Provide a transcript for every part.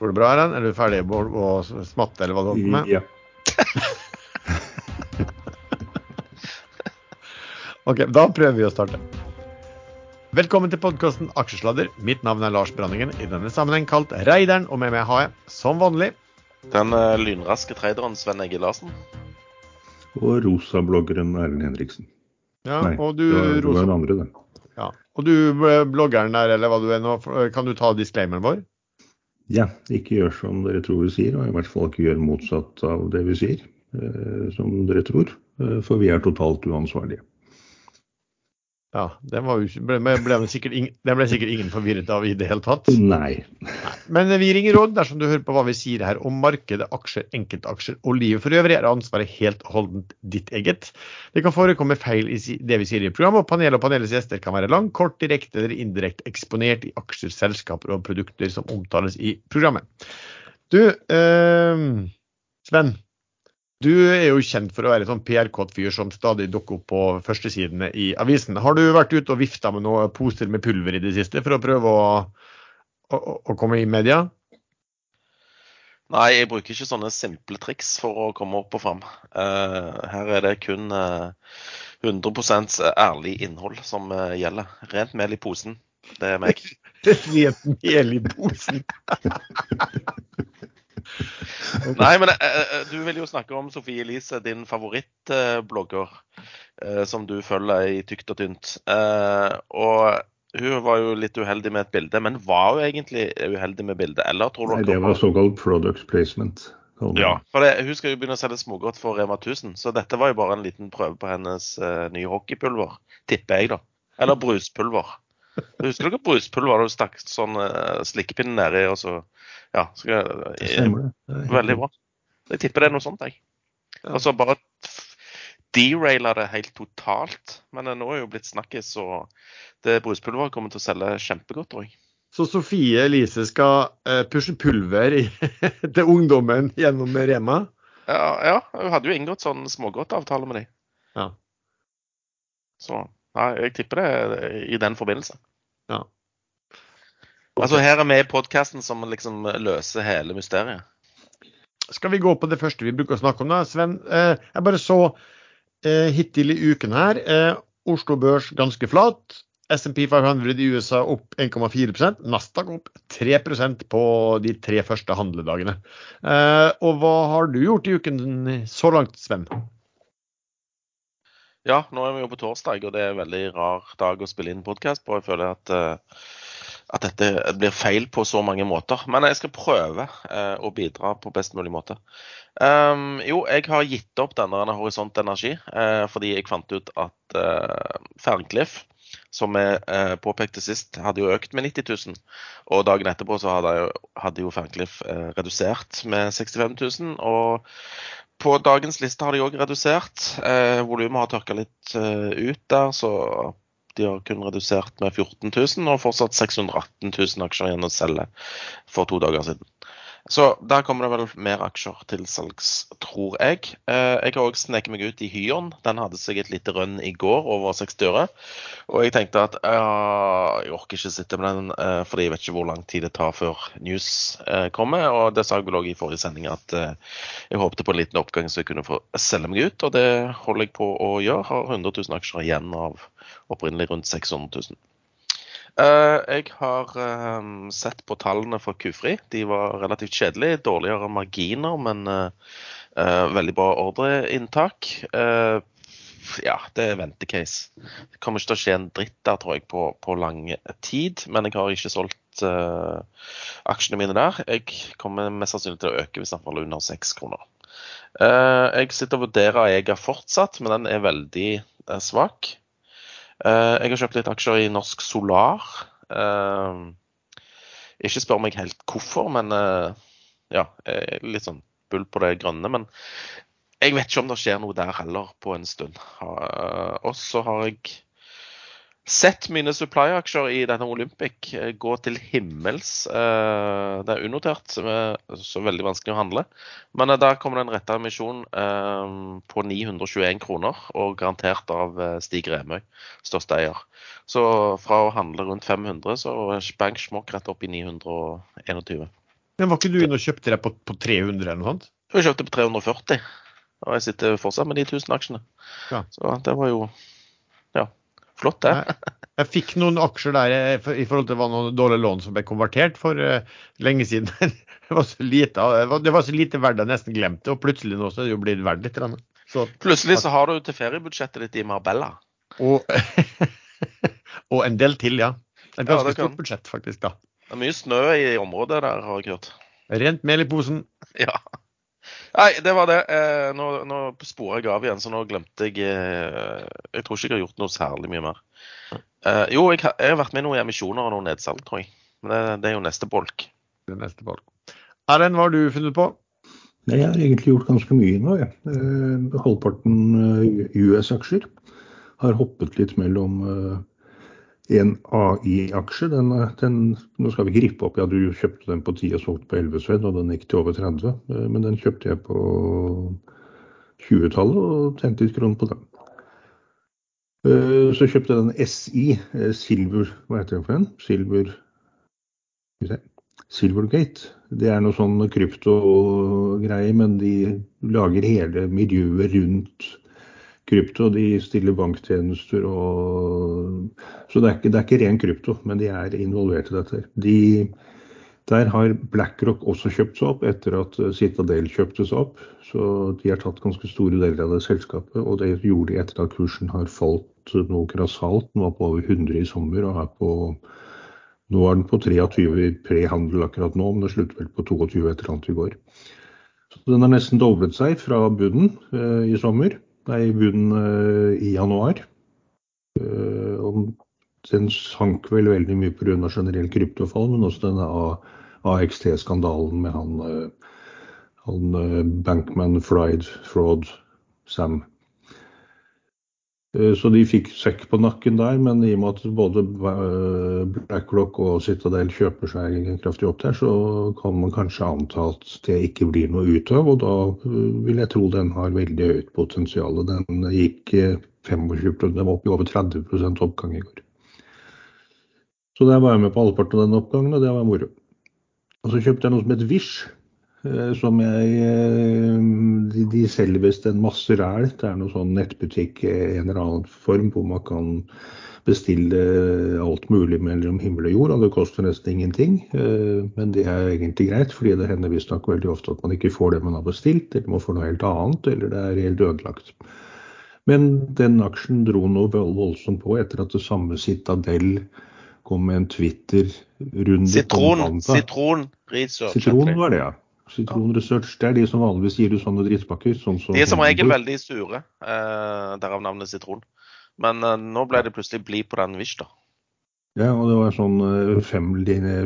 Går det bra, Erlend? Er du ferdig med å smatte, eller hva du holder på med? Ja. Ok, da prøver vi å starte. Velkommen til podkasten Aksjesladder. Mitt navn er Lars Branningen, i denne sammenheng kalt Reideren, og med meg har jeg, som vanlig, Den eh, lynraske traderen Sven Egil Larsen. Og rosabloggeren Erlend Henriksen. ja, Nei, og du, det var, det var den andre, det. ja. og du eh, bloggeren der, eller hva du er nå, kan du ta disclaimeren vår? Ja, ikke gjør som dere tror vi sier, og i hvert fall ikke gjør motsatt av det vi sier, eh, som dere tror. Eh, for vi er totalt uansvarlige. Ja, den, var jo, ble, ble, sikkert ingen, den ble sikkert ingen forvirret av i det hele tatt. Nei. Men vi ringer råd dersom du hører på hva vi sier her om markedet, aksjer, enkeltaksjer og livet for øvrig, er ansvaret helt og holdent ditt eget. Det kan forekomme feil i det vi sier i programmet, og panelet og panelets gjester kan være lang, kort, direkte eller indirekte eksponert i aksjer, selskaper og produkter som omtales i programmet. Du, eh, Sven. Du er jo kjent for å være en sånn PR-kåt fyr som stadig dukker opp på førstesidene i avisen. Har du vært ute og vifta med noen poser med pulver i det siste for å prøve å, å, å komme i media? Nei, jeg bruker ikke sånne simple triks for å komme opp og fram. Uh, her er det kun uh, 100% ærlig innhold som uh, gjelder. Rent mel i posen. Det er meg. Rent mel i posen. Nei, men eh, eh, du vil jo snakke om Sofie Elise, din favorittblogger, eh, som du følger i tykt og tynt. Eh, og hun var jo litt uheldig med et bilde, men var hun egentlig uheldig med bildet, eller tror Nei, det var såkalt product placement. Ja, for det, hun skal jo begynne å selge smågodt for Rema 1000, så dette var jo bare en liten prøve på hennes uh, nye hockeypulver, tipper jeg da. Eller bruspulver. Husker dere bruspulver? Du stakk sånn uh, slikkepinne nedi, og så Ja. Det stemmer det. Veldig bra. Jeg tipper det er noe sånt, jeg. Ja. Så bare deraila det helt totalt. Men eh, nå er jo blitt snakkis, og det bruspulveret kommer til å selge kjempegodt, tror jeg. Så Sofie Elise skal eh, pushe pulver i, til ungdommen gjennom Rema? Ja, ja, hun hadde jo inngått sånn smågodtavtale med dem. Ja. Så nei, jeg tipper det i den forbindelse. Ja. Altså Her er vi i podkasten som liksom løser hele mysteriet. Skal vi gå på det første vi bruker å snakke om, da? Sven, eh, jeg bare så eh, hittil i uken her. Eh, Oslo Børs ganske flat. SMP 500 i USA opp 1,4% Nasdaq opp 3% på de tre første handledagene. Eh, og hva har du gjort i uken så langt, Sven? Ja, nå er vi jo på torsdag, og det er en veldig rar dag å spille inn podkast på. Jeg føler at, eh, at dette blir feil på så mange måter. Men jeg skal prøve eh, å bidra på best mulig måte. Um, jo, jeg har gitt opp denne Horisont Energi eh, fordi jeg fant ut at Ferncliff, som vi påpekte sist, hadde jo økt med 90 000. Og dagen etterpå så hadde jo, hadde jo Ferncliff eh, redusert med 65 000. Og på dagens liste har de òg redusert. Eh, Volumet har tørka litt eh, ut der, så de har kun redusert med 14 000, og fortsatt 618 000 aksjer igjen å selge for to dager siden. Så der kommer det vel mer aksjer til salgs, tror jeg. Eh, jeg har òg sneket meg ut i Hyon. Den hadde seg et lite rønn i går over 60 øre. Og jeg tenkte at ja, jeg orker ikke sitte med den, eh, fordi jeg vet ikke hvor lang tid det tar før news eh, kommer. Og det sa jeg vel òg i forrige sending at jeg håpte på en liten oppgang så jeg kunne få selge meg ut. Og det holder jeg på å gjøre. Har 100 000 aksjer igjen av opprinnelig rundt 600 000. Eh, jeg har eh, sett på tallene for Q-Fri. De var relativt kjedelige. Dårligere marginer, men eh, veldig bra ordreinntak. Ja, det er ventecase. Det kommer ikke til å skje en dritt der, tror jeg, på, på lang tid. Men jeg har ikke solgt uh, aksjene mine der. Jeg kommer mest sannsynlig til å øke hvis den faller under seks kroner. Uh, jeg sitter og vurderer Ega fortsatt, men den er veldig uh, svak. Eh, jeg har kjøpt litt aksjer i Norsk Solar. Eh, ikke spør meg helt hvorfor, men eh, ja, litt sånn bull på det grønne. Men jeg vet ikke om det skjer noe der heller på en stund. Og så har jeg sett mine supply-aksjer i denne Olympic eh, gå til himmels. Eh, Det er unotert, eh, så veldig vanskelig å handle. Men da der kommer det en retta emisjon eh, på 921 kroner, og garantert av eh, Stig Remøy, største eier. Så fra å handle rundt 500, så bank smokk rett opp i 921. Men var ikke du inne og kjøpte deg på, på 300 eller noe sånt? Jeg kjøpte på 340, og jeg sitter fortsatt med de 1000 aksjene. Ja. Så det var jo ja, flott, det. Jeg, jeg fikk noen aksjer der eh, i forhold til det var noen dårlige lån som ble konvertert for uh, lenge siden. det, var så lite, det var- så lite verdt jeg nesten glemte og plutselig nå så er det jo blitt verdt litt. Så, Plutselig så har du til feriebudsjettet ditt i Marbella. og, og en del til, ja. Et ganske ja, stort budsjett, faktisk. da. Det er mye snø i området der, har jeg hørt. Rent mel i posen. Ja. Nei, det var det. Eh, nå, nå sporer jeg av igjen, så nå glemte jeg eh, Jeg tror ikke jeg har gjort noe særlig mye mer. Eh, jo, jeg, har- jeg har vært med i noen emisjoner og noen nedsalg, tror jeg. Men det, det er jo neste bolk. Det er neste bolk. Erlend, hva har du funnet på? Nei, jeg har egentlig gjort ganske mye nå, jeg. Eh, halvparten US-aksjer. Har hoppet litt mellom eh, en AI-aksje. Nå skal vi rippe opp, ja, du kjøpte den på 10 og solgte på 11 Sved, og den gikk til over 30. eh, men den kjøpte jeg på 20-tallet og tjente litt kroner på den. Eh, så kjøpte jeg den SI, eh, Silver Hva heter den for en? Silver. Silvergate. Det er noe sånn kryptogreie, men de lager hele miljøet rundt krypto. De stiller banktjenester og Så det er ikke, det er ikke ren krypto, men de er involvert i dette. De, der har BlackRock også kjøpt seg opp etter at Citadel kjøpte seg opp. Så de har tatt ganske store deler av det selskapet, og det gjorde de etter at kursen har falt noe grassat. Den var på over 100 i sommer og er på nå er den på 23 i prehandel akkurat nå, men det slutter vel på 22 et eller annet i går. Så den har nesten doblet seg fra bunnen eh, i sommer, nei, bunnen uh, i januar. Uh, og den sank vel veldig mye pga. generell kryptofall, men også denne AXT-skandalen med han, eh, han eh, Bankman Fried Fraud Sam. Eh, Så de fikk sekk på nakken der, men i og med at både Blacklock BlackRock og Citadel kjøper seg kraftig opp der, så kan man kanskje anta at det ikke blir noe ut av. Og da eh, vil jeg tro den har veldig høyt potensial. Den gikk eh, 25 den var opp i over 30 oppgang i går. Så der var jeg med på halvparten av den oppgangen, og det var moro. Og så kjøpte jeg noe som het Wish. Eh, Som jeg eh, De, de selger visst en masse ræl. Det er noe sånn nettbutikk i en eller annen form hvor man kan bestille alt mulig mellom himmel og jord, og det koster nesten ingenting. Eh, Men det er egentlig greit, fordi det hender visstnok veldig ofte at man ikke får det man har bestilt, eller man får noe helt annet, eller det er helt ødelagt. Men den aksjen dro vold- voldsomt på etter at det samme Citadel kom med en Twitter-runde. Sitron, sitron. Sitron var det, ja. Sitron Research, det er de som vanligvis gir ut sånne drittpakker. Sånn som De er som regel veldig sure, eh, derav navnet sitron. Men eh, nå ble det plutselig blid på den Wish, da. Ja, og det var sånn eh, fem,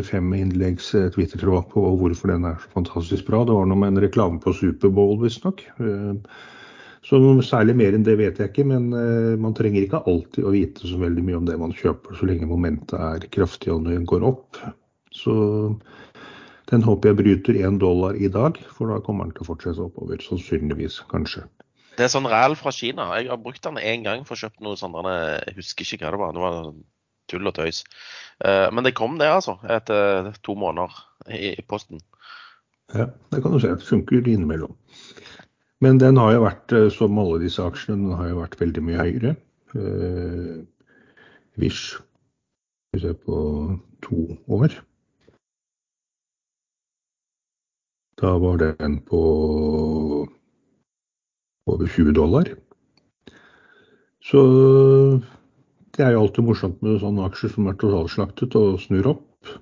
fem eh, Twitter-tråd på hvorfor den er så fantastisk bra. Det var noe med en reklame på Superbowl, visstnok. Eh, Så særlig mer enn det vet jeg ikke, men man trenger ikke alltid å vite så veldig mye om det man kjøper, så lenge momentet er kraftig og det går opp. Så den håper jeg bryter én dollar i dag, for da kommer den til å fortsette oppover. Sannsynligvis, kanskje. Det er sånn ræl fra Kina. Jeg har brukt den én gang for å kjøpe noe sånn Jeg husker ikke hva det var. Det var tull og tøys. Eh, Men det kom det, altså. Etter to måneder i posten. Ja, det kan du se. Det funker innimellom. Men den har jo vært, eh, som alle disse aksjene, den har jo vært veldig mye høyere. Eh, Wish Skal vi ser på to år. Da var den på over 20 dollar. Så det er jo alltid morsomt med sånne aksjer som er totalslaktet og snur opp.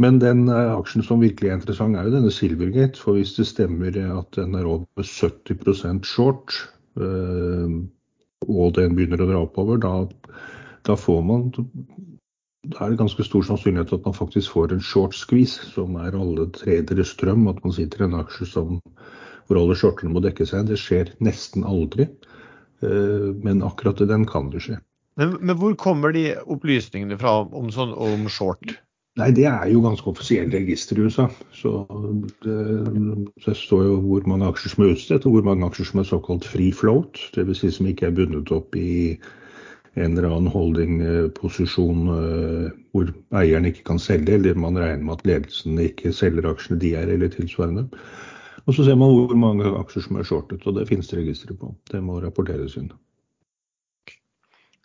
Men den eh, aksjen som virkelig er interessant, er jo denne Silvergate. For hvis det stemmer at den er over 70% short, eh, og den begynner å dra oppover, da, da får man Da er det ganske stor sannsynlighet at man faktisk får en short squeeze, som er alle tredjere drøm. At man sitter i en aksje som, hvor alle shortene må dekke seg. Det skjer nesten aldri. Eh, Men akkurat den kan det skje. Men, men hvor kommer de opplysningene fra om, sånn, om short? Nei, det er jo ganske offisielle register i USA. Så det, det står jo hvor mange aksjer som er utstedt, og hvor mange aksjer som er såkalt free float. Dvs. Si som ikke er bundet opp i en eller annen holdingposisjon hvor eieren ikke kan selge, eller man regner med at ledelsen ikke selger aksjene de er, eller tilsvarende. Og så ser man hvor mange aksjer som er shortet, og det finnes det registre på. Det må rapporteres inn.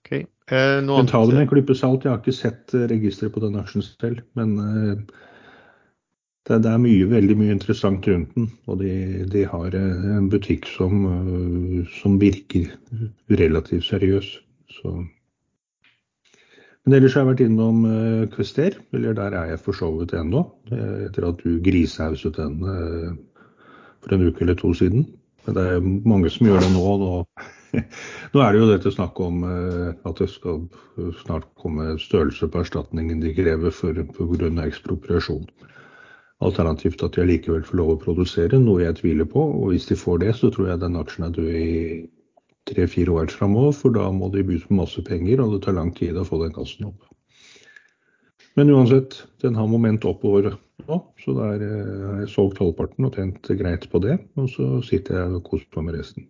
Okay. Eh, men ta det med en klype salt. Jeg har ikke sett registeret på den aksjen selv. Men eh, det, det, er mye, veldig mye interessant rundt den. Og de, de har eh, en butikk som, eh, som virker relativt seriøs. Så. Men ellers har jeg vært innom uh, Kvester, eller der er jeg for så vidt ennå. Etter at du grisehauset den uh, for en uke eller to siden. Men det er mange som gjør det nå. nå Nå er det jo dette snakk om eh, at det skal snart komme størrelse på erstatningen de krever pga. ekspropriasjon. Alternativt at de allikevel får lov å produsere, noe jeg tviler på. Og hvis de får det, så tror jeg den aksjen er død i tre-fire år framover. For da må de by på masse penger, og det tar lang tid å få den kassen opp. Men uansett, den har moment oppover nå, så der eh, har jeg solgt halvparten og tjent greit på det. Og så sitter jeg og koser meg med resten.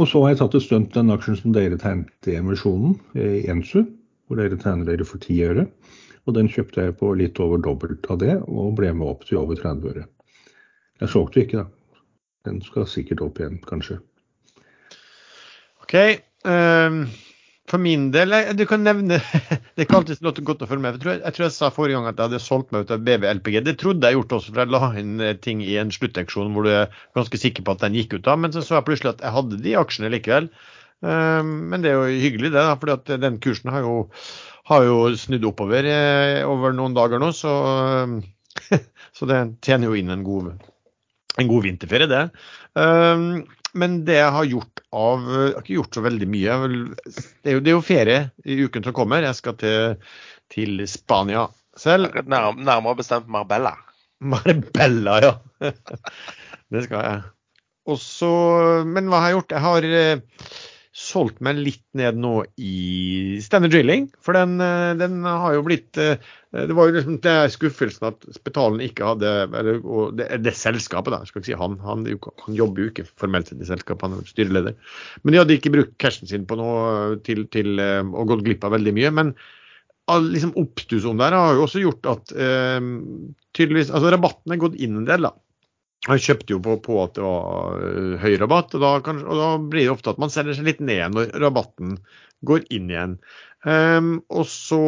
Og så har jeg tatt et stunt den aksjen som dere tegnet i emisjonen, i Ensu, hvor dere tegner dere for 10 øre. Og den kjøpte jeg på litt over dobbelt av det, og ble med opp til over 30 øre. Jeg solgte ikke, da. Den skal sikkert opp igjen, kanskje. OK. Um, for min del, du kan nevne Det er ikke alltid så godt å følge med. Jeg tror jeg, tror jeg, sa forrige gang at jeg hadde solgt meg ut av BV LPG. Det trodde jeg gjort også, for jeg la inn eh, ting i en sluttauksjon hvor du er ganske sikker på at den gikk ut av. Men så så jeg plutselig at jeg hadde de aksjene likevel. Um, men det er jo hyggelig, det. For den kursen har jo, har jo snudd oppover eh, over noen dager nå. Så, så det tjener jo inn en god, en god vinterferie, det. Um, men det jeg har gjort av Jeg har ikke gjort så veldig mye. Det er jo, det er jo ferie i uken som kommer. Jeg skal til, til Spania selv. nærmere bestemt Marbella. Marbella, ja. det skal jeg. Også, men hva har jeg gjort? Jeg har eh, solgt meg litt ned nå i Standard Drilling. For den, eh, den, har jo blitt eh, Det var jo liksom det skuffelsen at Spetalen ikke hadde eller, det, det, selskapet, da. Skal ikke si han, han, han jobber jo ikke formelt sett i selskapet, han er styreleder. Men de hadde ikke brukt cashen sin på noe til, til og gått glipp av veldig mye. men all liksom oppstuss om har jo også gjort at eh, tydeligvis, altså rabatten er gått inn en del. da. Han kjøpte jo på, på, at det var eh, høy rabatt, og da, kan, og da, blir det ofte at man selger seg litt ned når rabatten går inn igjen. Um, og så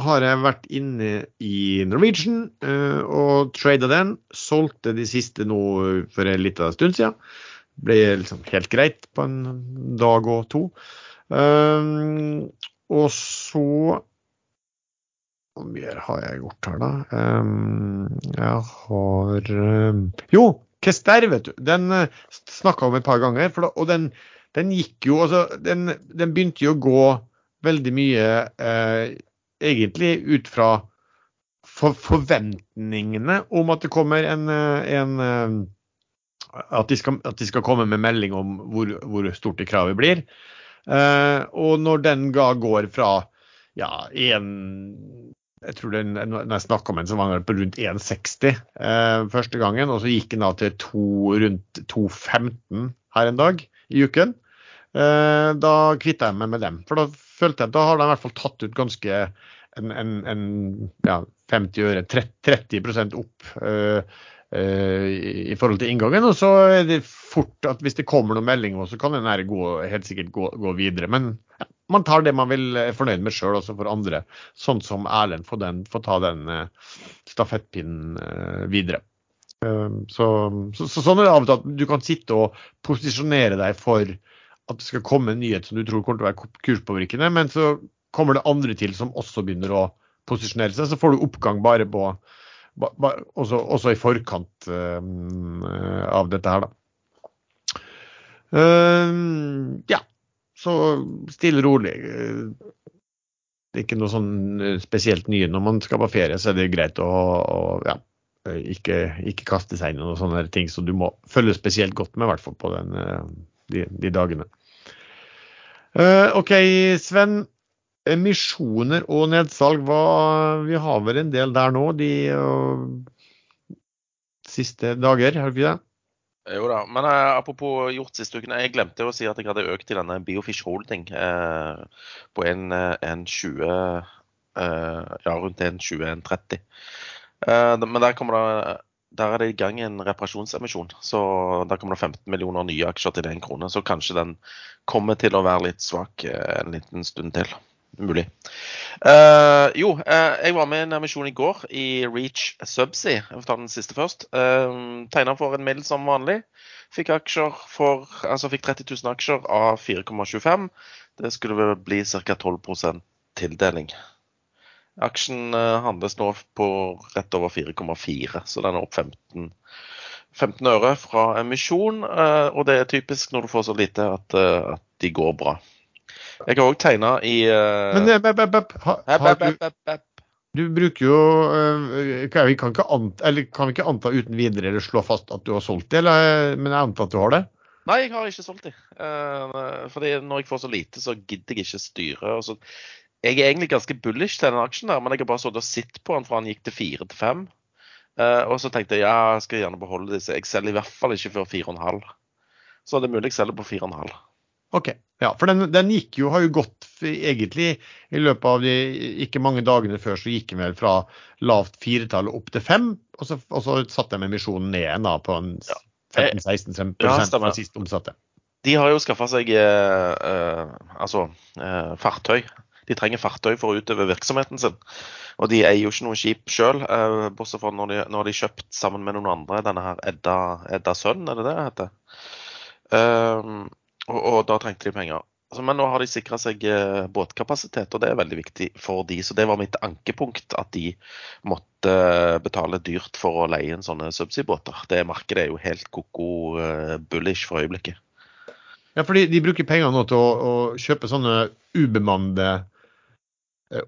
har jeg vært inne i Norwegian uh, og trada den. Solgte de siste nå for en liten stund siden. Ble liksom helt greit på en dag og to. Um, og så hva mer har jeg gjort her, da? Um, jeg har um, Jo, Kester, vet du. Den uh, eh, snakka om et par ganger. Da, og den, den, gikk jo Altså, den, den, begynte jo å gå veldig mye uh, egentlig ut fra for, forventningene om at det kommer en, eh, en at, de skal, at, de skal, komme med melding om hvor, hvor stort det kravet blir. Eh, og når den ga går fra ja, jeg tror det, jeg snakka med en, var den på rundt 1,60 eh, første gangen. Og så gikk den da til to, rundt 2,15 her en dag i uken. Eh, da kvitta jeg meg med dem. For da følte jeg da har de i hvert fall tatt ut ganske en, en, en ja, 50 øre, 30, opp eh, eh, i forhold til inngangen. Og så er det fort at hvis det kommer noen meldinger, så kan den her gå, helt sikkert gå, gå videre. Men ja, man tar det man vil er fornøyd med sjøl, også for andre. Sånn som Erlend får, den, får ta den uh, stafettpinnen uh, videre. Uh, så, så, så, sånn er det av og til at du kan sitte og posisjonere deg for at det skal komme en nyhet som du tror kommer til å være kurspåvirkende, men så kommer det andre til som også begynner å posisjonere seg. Så får du oppgang bare på ba, ba, også, også, i forkant av dette her, da. ja. Så stille og rolig. Det er ikke noe sånn eh, spesielt nye. Når man skal på ferie, så er det greit å, å ja, ikke, ikke, kaste seg inn i noen sånne ting som så du må følge spesielt godt med, i hvert fall på den, eh, de, de, dagene. Uh, OK, Sven. Emisjoner og nedsalg, hva, vi har vel en del der nå de uh, siste dager, har vi det? Jo da. Men eh, apropos gjort siste uken. Jeg glemte å si at jeg hadde økt i denne Biofish Holding eh, på en, eh, en 20 eh, Ja, rundt en 20-30. Eh, men der kommer det der er det i gang en reparasjonsemisjon. Så der kommer det 15 millioner nye aksjer til én krone. Så kanskje den kommer til å være litt svak eh, en liten stund til. Mulig. Uh, jo, uh, jeg var med i en emisjon i går i Reach Subsea. Jeg får ta den siste først. Uh, Tegna for en middel som vanlig. Fikk for, altså fikk 30 000 aksjer av 4,25. Det skulle vel bli ca. 12 tildeling. Aksjen handles nå på rett over 4,4, så den er opp 15, 15 øre fra emisjon. og det er typisk når du får så lite at, at de går bra. Jeg har òg tegna i uh... Men bep, bep, bep. Ha, du, du bruker jo uh, kan, vi kan, anta, eller, kan, vi ikke anta uten videre eller slå fast at du har solgt det, eller, men jeg antar at du har det? Nei, jeg har ikke solgt det. Uh, fordi når jeg får så lite, så gidder jeg ikke styre. Og så, jeg er egentlig ganske bullish til den aksjen, der, men jeg har bare sittet og sett på den fra den gikk til fire til fem. Og så tenkte jeg ja, jeg skal gjerne beholde disse. Jeg selger i hvert fall ikke før fire og en halv. Så det er mulig jeg selger på fire og en halv. OK. Ja, for den, den, gikk jo, har jo gått egentlig i løpet av de ikke mange dagene før, så gikk den vel fra lavt firetall opp til fem. Og så, og så satte de emisjonen ned igjen da, på en 15-16 ja, fra sist omsatte. De har jo skaffa seg eh, eh, altså eh, fartøy. De trenger fartøy for å utøve virksomheten sin. Og de eier jo ikke noe skip sjøl, eh, bortsett fra når de, når de kjøpt sammen med noen andre denne her Edda, Edda Sønn, er det det det heter? Um, og, og da trengte de penger. Altså, men nå har de sikra seg eh, båtkapasitet, og det er veldig viktig for de. Så det var mitt ankepunkt, at de måtte eh, betale dyrt for å leie inn sånne subsea-båter. Det markedet er jo helt koko eh, bullish for øyeblikket. Ja, fordi de bruker penger nå til å, å kjøpe sånne ubemannede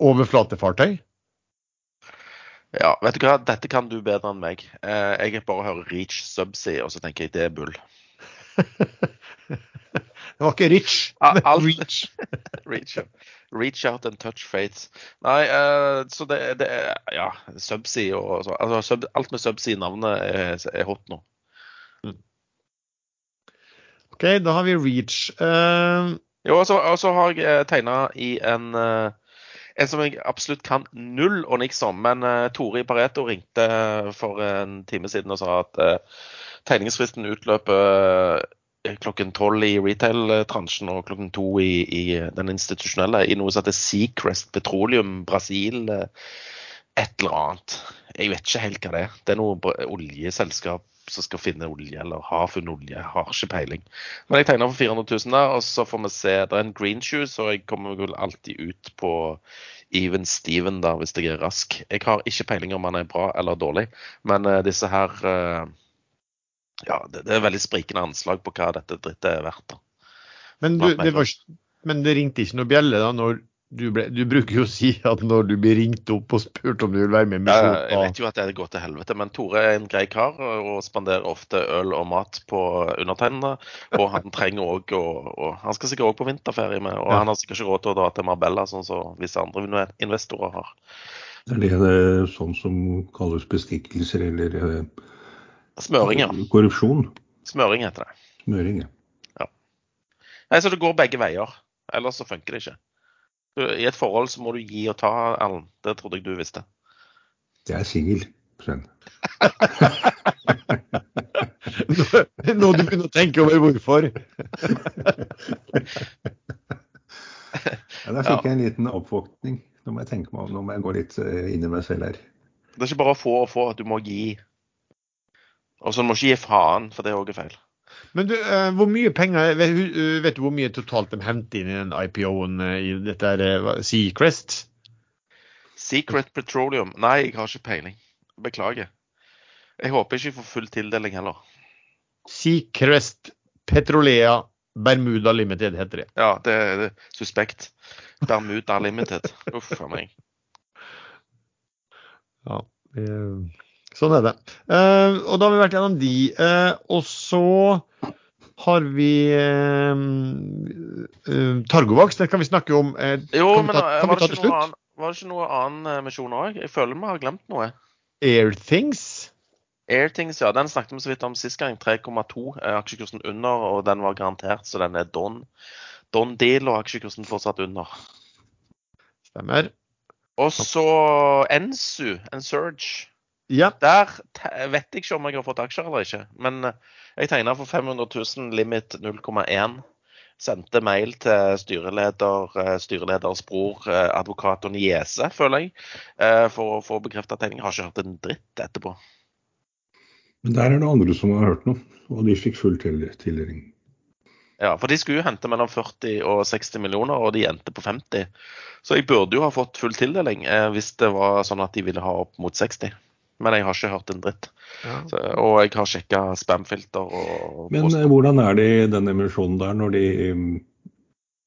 overflatefartøy? Ja, vet du hva, dette kan du bedre enn meg. Jeg bare hører Reach Subsea, og så tenker jeg det er bull. Det var ikke Rich, men alt, Reach. reach, reach out and touch fates. Nei, uh, så det, det er Ja, Subsea og så, altså, sub, Alt med Subsea-navnet er, er, hot nå. Mm. OK, da har vi Reach. Uh... Jo, og så har jeg eh, tegna i en uh, en som jeg absolutt kan null og niks om. Men uh, Tore i Pareto ringte for en time siden og sa at uh, tegningsfristen utløper klokken tolv i retail-transjen og klokken to i, i, den institusjonelle, i noe som heter Seacrest Petroleum Brasil. Et eller annet. Jeg vet ikke helt hva det er. Det er noe oljeselskap som skal finne olje, eller har funnet olje. Jeg har ikke peiling. Men jeg tegner for 400 000 der, og så får vi se. Det er en green shoe, så jeg kommer vel alltid ut på even Steven der, hvis jeg er rask. Jeg har ikke peiling om han er bra eller dårlig, men uh, disse her ja, det, det, er veldig sprikende anslag på hva dette drittet er verdt. Men, du, det var, men, det ringte ikke noe bjelle da når du, ble, du bruker jo å si at når du blir ringt opp og spurt om du vil være med i misjon ja, Jeg vet jo at det går til helvete, men Tore er en grei kar og spanderer ofte øl og mat på undertegnede. Og han trenger også å Han skal sikkert òg på vinterferie med, og ja. han har sikkert ikke råd til å dra til Marbella, sånn som visse andre investorer har. Det er det sånn som kalles bestikkelser eller eh, Smøring, ja. Korrupsjon. Smøring heter det. Smøring, ja. ja. Nei, Så det går begge veier. Ellers så funker det ikke. I et forhold så må du gi og ta, Erlend. Det trodde jeg du visste. Det er singel, Sven. Nå du begynner å tenke over hvorfor. ja, da fikk jeg en liten oppvåkning. Nå må jeg tenke meg om, nå må jeg gå litt eh, inn i meg selv her. Det er ikke bare å få og få, du må gi. Og så må ikke gi faen, for det er òg feil. Men du, uh, hvor mye penger vet, uh, vet, du hvor mye totalt de henter inn i den IPO-en uh, i dette Seacrest? Secret Petroleum? Nei, jeg har ikke peiling. Beklager. Jeg håper ikke jeg får full tildeling heller. Seacrest Petrolea Bermuda Limited heter det. Ja, det er suspekt. Bermuda Limited. Uff a meg. Ja. Det Sånn er det. Uh, og da har vi vært gjennom de. Uh, og så har vi uh, Targovax, det kan vi snakke om. jo, men ta, var, det ikke noe annen, var det ikke noe annen misjon òg? Jeg føler vi har glemt noe. Airthings? Airthings, ja, den snakket vi så vidt om sist gang. 3,2 er aksjekursen under, og den var garantert, så den er don. Don deal og aksjekursen fortsatt under. Stemmer. Og så Ensu, Ensurge. Ja. Der vet jeg ikke om jeg har fått aksjer eller ikke, men eh, jeg tegna for 500 000, limit 0,1. Sendte mail til styreleder, eh, styreleders bror, eh, advokat og niese, føler jeg, for å få bekrefta tegning. Har ikke hørt en dritt etterpå. Men der er det andre som har hørt noe, og de fikk full tildeling. Ja, for de skulle jo hente mellom 40 og 60 millioner, og de endte på 50. Så jeg burde jo ha fått full tildeling eh, hvis det var sånn at de ville ha opp mot 60. Men jeg har ikke hørt en dritt. Ja. Så, og jeg har sjekka spamfilter og Men eh, hvordan er det i den emisjonen der, når de,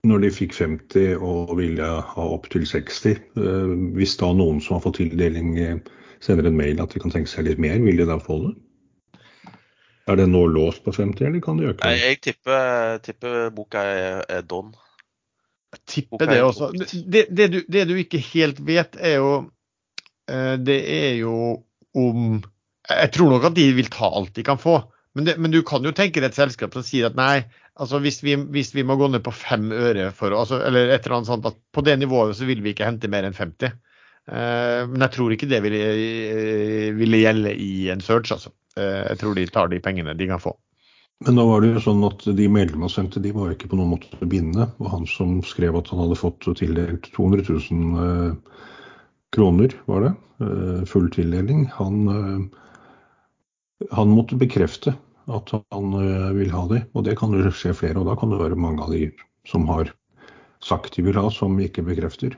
når de fikk 50 og ville ha opp til 60? eh, Hvis da noen som har fått tildeling eh, sender en mail at de kan tenke seg litt mer, vil de da få det? Er det nå låst på 50, eller kan det øke? Nei, jeg tipper, tipper boka er, er don. Jeg tipper boka det også. Det, det, du, det du ikke helt vet, er jo eh, Det er jo om Jeg tror nok at de vil ta alt de kan få. Men, det, men du kan jo tenke deg et selskap som sier at nei, altså hvis vi, hvis vi må gå ned på fem øre for altså, Eller et eller annet sånt at på det nivået så vil vi ikke hente mer enn 50. Uh, men jeg tror ikke det ville, eh, ville gjelde i en search, altså. Uh, jeg tror de tar de pengene de kan få. Men da var det jo sånn at de medlemmene sendte, de var ikke på noen måte bindende. Og han som skrev at han hadde fått tildelt 200 000 eh, kroner, var det, eh, full tildeling, han, eh, han måtte bekrefte at han eh, vil ha de. Og det kan jo skje flere, og da kan det være mange av de som har sagt de vil ha, som ikke bekrefter.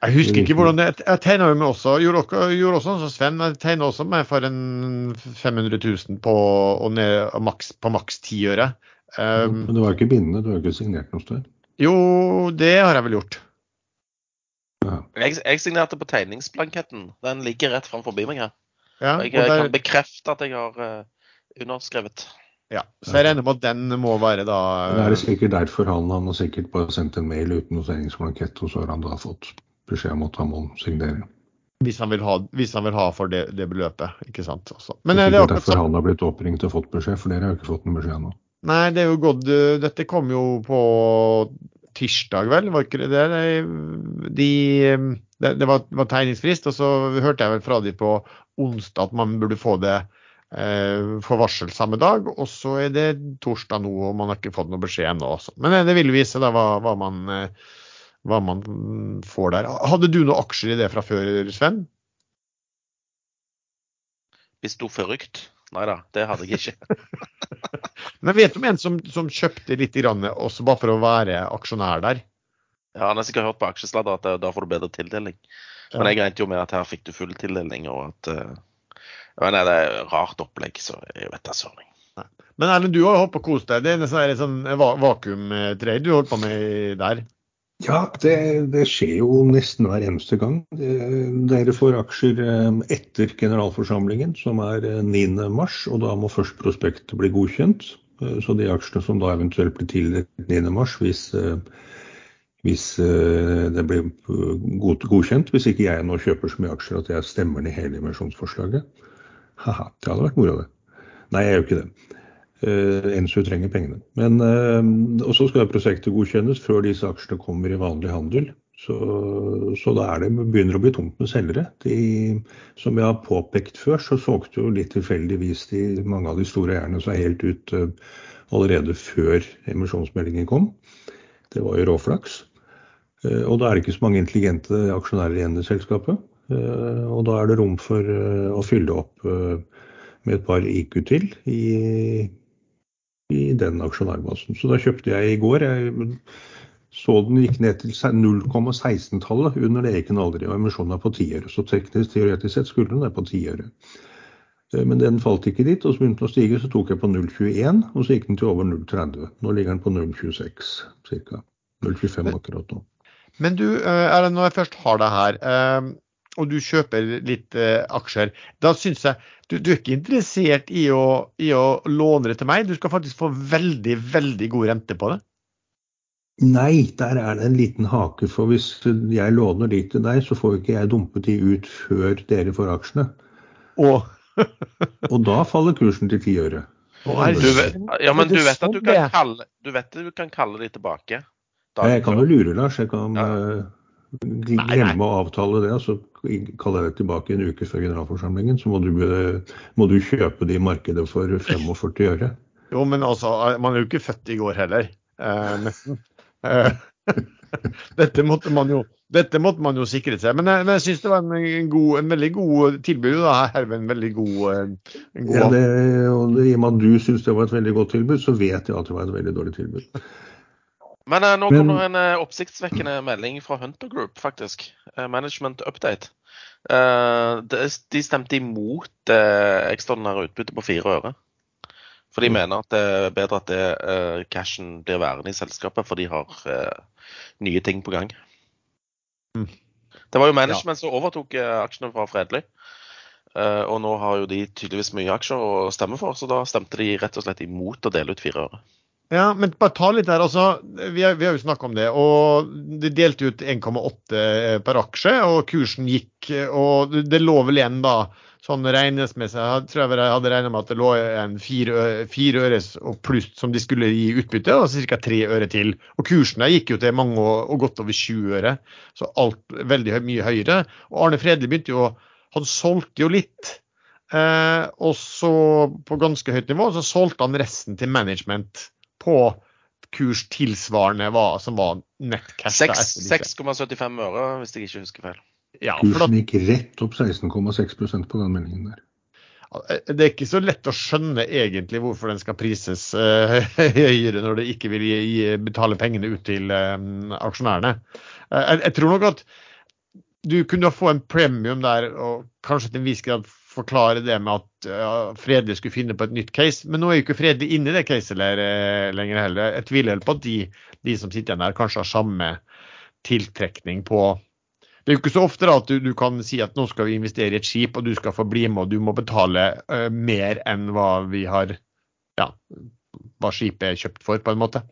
Jeg husker ikke hvordan det Jeg tegna jo med også. Gjorde, også, gjorde også så som Sven. Jeg tegna også med for en 500 000 på, og ned, maks, på maks 10 øre. Um, Men det var ikke bindende, du har ikke signert noe sted. jo, det har jeg vel gjort. Jeg, jeg signerte på tegningsblanketten. Den ligger rett framfor meg her. Ja, Og jeg, og der, kan bekrefte at jeg har uh, underskrevet. ja. Så jeg regner med at den må være da Det er det sikkert derfor han, han har sikkert bare sendt en mail uten noe tegningsblankett, og så har han da fått beskjed om at han må signere. hvis, han vil ha, hvis han vil ha for det, det beløpet. Ikke sant? Også. Men Men det eh, er det er sikkert derfor så... han har blitt oppringt og fått beskjed, for dere har jo ikke fått noen beskjed ennå. Nei, det er jo gått eh, Dette kom jo på tirsdag, vel? Var ikke det det? De, eh, det, det var, var tegningsfrist, og så hørte jeg vel fra de på onsdag at man burde få det eh, for varsel samme dag. Og så er det torsdag nå, og man har ikke fått noe beskjed ennå. Men eh, det vil vise da hva, hva, man, hva man får der. Hadde du noen aksjer i det fra før, Sven? Hvis du forrykt? Nei da, det hadde jeg ikke. Men vet du om en som, som kjøpte litt, grann, også bare for å være aksjonær der? Ja, Han har sikkert hørt på aksjesladder at eh, da får du bedre tildeling. Men jeg regnet jo med at her fikk du full tildeling, og at eh, men nei, Det er et rart opplegg, så jeg vet da søren. Men Erlend, du har jo holdt på å kose deg. Det er en sånn, va vakuumtrade du holdt på med der. Ja, det, det skjer jo nesten hver eneste gang. Dere får aksjer eh, etter generalforsamlingen, som er eh, 9. mars, og da må først prospektet bli godkjent. Eh, Så de aksjene som da eventuelt blir tildelt 9. mars, hvis, eh, hvis eh, det blir eh, godkjent, hvis ikke jeg nå kjøper så mye aksjer at jeg stemmer ned hele emisjonsforslaget. Haha, det hadde vært moro, det. Nei, jeg gjør ikke det. Uh, Ensu trenger pengene. Men, eh, og så skal prosjektet godkjennes før disse aksjene kommer i vanlig handel. Så, så da er det, begynner det å bli tomt med selgere. De, som jeg har påpekt før, så solgte jo litt tilfeldigvis de, mange av de store eierne seg helt ut eh, allerede før emisjonsmeldingen kom. Det var jo råflaks. Eh, og da er det ikke så mange intelligente aksjonærer igjen i selskapet. Eh, og da er det rom for eh, å fylle opp eh, med et par IQ til i, i den aksjonærbasen. Så da kjøpte jeg i går. Jeg så den gikk ned til 0,16-tallet. Under det gikk den aldri, og emisjonen er på 10 øre. Så teknisk teoretisk sett skulle den være på 10 øre. Eh, Men den falt ikke dit, og så begynte den å stige. Så tok jeg på 0,21, og så gikk den til over 0,30. Nå ligger den på 0,26 ca. 0,25 akkurat nå. Men du, er Erlend, når jeg først har deg her, eh, og du kjøper litt eh, aksjer, da syns jeg du, du er ikke interessert i å, i å låne det til meg. Du skal faktisk få veldig, veldig god rente på det. Nei, der er det en liten hake. For hvis jeg låner de til deg, så får ikke jeg dumpet de ut før dere får aksjene. Og Og da faller kursen til ti øre. Ja, men du vet at du sånn kan kalle, du vet du kan kalle de tilbake. Da, Jeg kan jo lure, Lars. Jeg kan Ja. Eh, glemme å avtale det, så kaller jeg det tilbake en uke før generalforsamlingen. Så må du, eh, må du kjøpe det i markedet for 45 øre. Jo, men altså, man er jo ikke født i går heller. Eh, nesten. Eh, dette, måtte man jo, dette måtte man jo sikre seg. Men jeg, men jeg syns det var en, god, en veldig god tilbud. Da. Herved en veldig god, eh, en god Ja, det, og I og med at du syns det var et veldig godt tilbud, så vet jeg at det var et veldig dårlig tilbud. Men eh, nå Men- kommer en eh, oppsiktsvekkende melding fra Hunter Group, faktisk. Eh, management update. Eh, de stemte imot ekstraordinære utbytte på fire øre. For de mener at det er bedre at det, uh, cashen blir værende i selskapet, for de har uh, nye ting på gang. Mm. Det var jo management som overtok uh, aksjene fra Fredelig. Og nå har jo de tydeligvis mye aksjer å stemme for, så da stemte de rett og slett imot å dele ut fire øre. Ja, men bare ta litt der. altså, Vi har, vi har jo snakka om det. og De delte ut 1,8 per aksje, og kursen gikk. og Det lå vel igjen da, sånn regnesmessig, jeg tror jeg hadde regna med at det lå en fire, ø- fire øres pluss som de skulle gi utbytte, og ca. tre øre til. Og kursen der gikk jo til mange og, og godt over 20 øre, så alt veldig mye høyere. Og Arne Fredli begynte jo Han solgte jo litt. Eh, og så på ganske høyt nivå så solgte han resten til management på kurs tilsvarende hva som var nettcash. da Seks- etter disse. 6,75 øre, hvis jeg ikke husker feil. Ja, for Kursen gikk rett opp 16,6% på den meldingen der. det er ikke så lett å skjønne egentlig hvorfor den skal prises eh, høyere når det ikke vil gi, betale pengene ut til eh, aksjonærene. Eh, jeg, jeg tror nok at du kunne få en premium der og kanskje til en viss grad forklare det med at ja, Fredelig skulle finne på et nytt case, men nå er jo ikke Fredelig inne i det caset eh, lenger heller. Jeg tviler på at de, de som sitter igjen der, kanskje har samme tiltrekning på Det er jo ikke så ofte da at du, du kan si at nå skal vi investere i et skip, og du skal få bli med, og du må betale uh, mer enn hva vi har ja, hva skipet er kjøpt for, på en måte.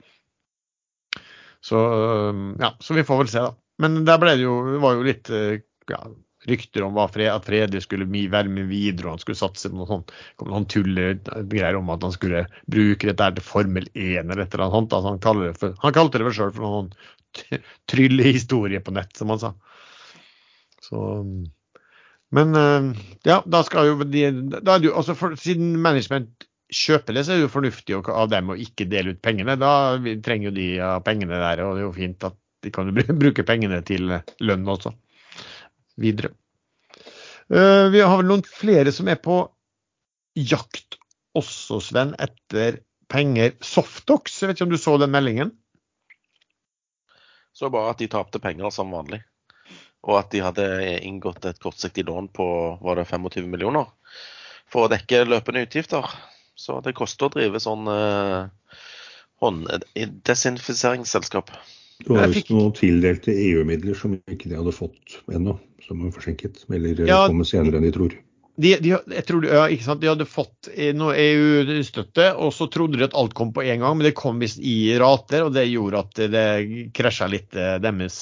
Så, uh, ja, så vi får vel se, da. Men der ble det jo, det var jo litt uh, ja, rykter om Fred, at Fredrik skulle være med videre, og han skulle satse på noe sånt. kom noen tullegreier om at han skulle bruke dette til Formel 1 eller et eller annet. Altså han, kalte det vel sjøl for noen t- tryllehistorie på nett, som han sa. Så Men eh, ja, da skal jo da er det jo, altså for, Siden management kjøper det, så er det jo fornuftig av dem å ikke dele ut pengene. Da trenger jo de ja, pengene der, og det er jo fint at de kan bruke pengene til lønn også videre. Eh, vi har vel noen flere som er på jakt også, Sven, etter penger. Softox, jeg vet ikke om du så den meldingen? Så bare at de tapte penger som vanlig. Og at de hadde inngått et kortsiktig lån på var det 25 millioner for å dekke løpende utgifter. Så det koster å drive sånn eh, hånd, desinfiseringsselskap. Det var visst noen tildelte EU-midler som ikke de hadde fått ennå, som var forsinket. Eller eh, Ja. kommer senere enn de tror. De, de, jeg tror, ja, ikke sant? de hadde fått eh, noe EU-støtte, og så trodde de at alt kom på en gang, men det kom visst i rater, og det gjorde at det krasja litt eh, deres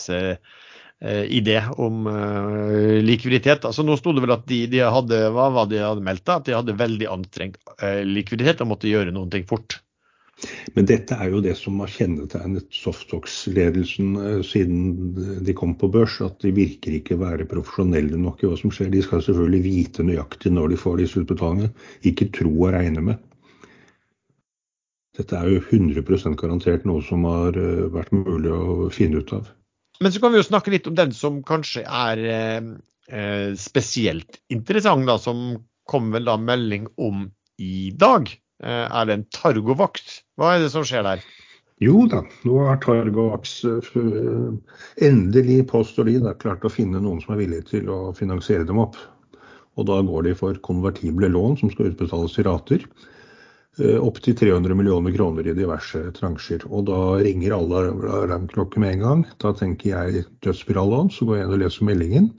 idé om eh, likviditet. Altså Nå sto det vel at de, de hadde hva var det de hadde meldt, da? at de hadde veldig anstrengt eh, likviditet og måtte gjøre noen ting fort. Men dette er jo det som har kjennetegnet Softox-ledelsen eh, siden de kom på børs. At de virker ikke være profesjonelle nok i hva som skjer. De skal selvfølgelig vite nøyaktig når de får disse utbetalingene. Ikke tro og regne med. Dette er jo 100 garantert noe som har eh, vært mulig å finne ut av. Men så kan vi jo snakke litt om den som kanskje er eh, spesielt interessant, da, som kom vel da melding om i dag. Eh, er det en Targovaks? Hva er det som skjer der? Jo da, nå har Targovaks eh, endelig påstår de klart å finne noen som er villige til å finansiere dem opp. Og da går de for konvertible lån som skal utbetales i rater. eh, Opptil 300 millioner kroner i diverse transjer. Og da ringer alle alarmklokker med en gang. Da tenker jeg dødsspirallån, så går jeg inn og leser meldingen.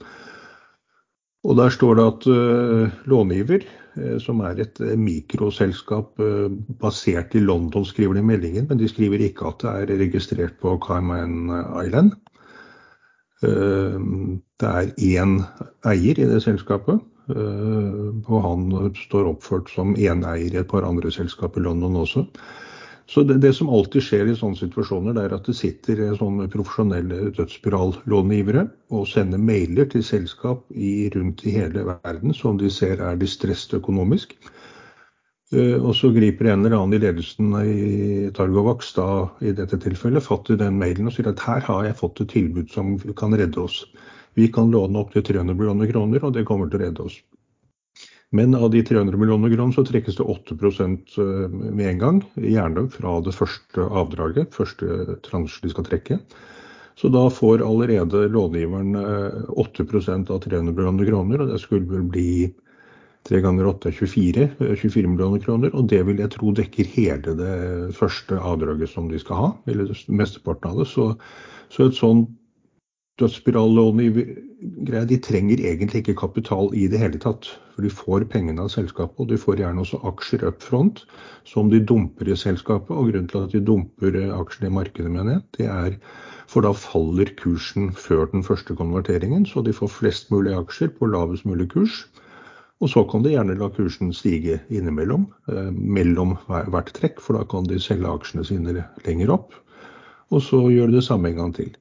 Og der står det at uh, långiver, som er et eh, mikroselskap eh, basert i London, skriver de i meldingen, men de skriver ikke at det er registrert på Cayman Island. Eh, det er én eier i det selskapet, Og han står oppført som eneier i et par andre selskap i London også. Så det, det, som alltid skjer i sånne situasjoner, det er at det sitter sånne profesjonelle dødsspirallångivere og sender mailer til selskap i, rundt i hele verden som de ser er distresst økonomisk. Uh, og så griper en eller annen i ledelsen i Targovax da, i dette tilfellet fatt i den mailen og sier at her har jeg fått et tilbud som kan redde oss. Vi kan låne opp til 300 millioner kroner, og det kommer til å redde oss. Men av de 300 millioner kroner så trekkes det 8 eh, med en gang, gjerne fra det første avdraget, første transje de skal trekke. Så da får allerede långiveren 8 eh, av 300 millioner kroner, og det skulle vel bli 3 ganger 8 er 24, 24 eh, millioner kroner. Og det vil jeg tro dekker hele det første avdraget som de skal ha, eller mesteparten av det. Så, så et sånt dødsspirallångivere de trenger egentlig ikke kapital i det hele tatt. For de får pengene av selskapet, og de får gjerne også aksjer up front som de dumper i selskapet. Og grunnen til at de dumper aksjene i markedet, mener jeg, det er for da faller kursen før den første konverteringen, så de får flest mulig aksjer på lavest mulig kurs. Og så kan de gjerne la kursen stige innimellom, eh, mellom hvert trekk, for da kan de selge aksjene sine lenger opp. Og så gjør det samme en gang til.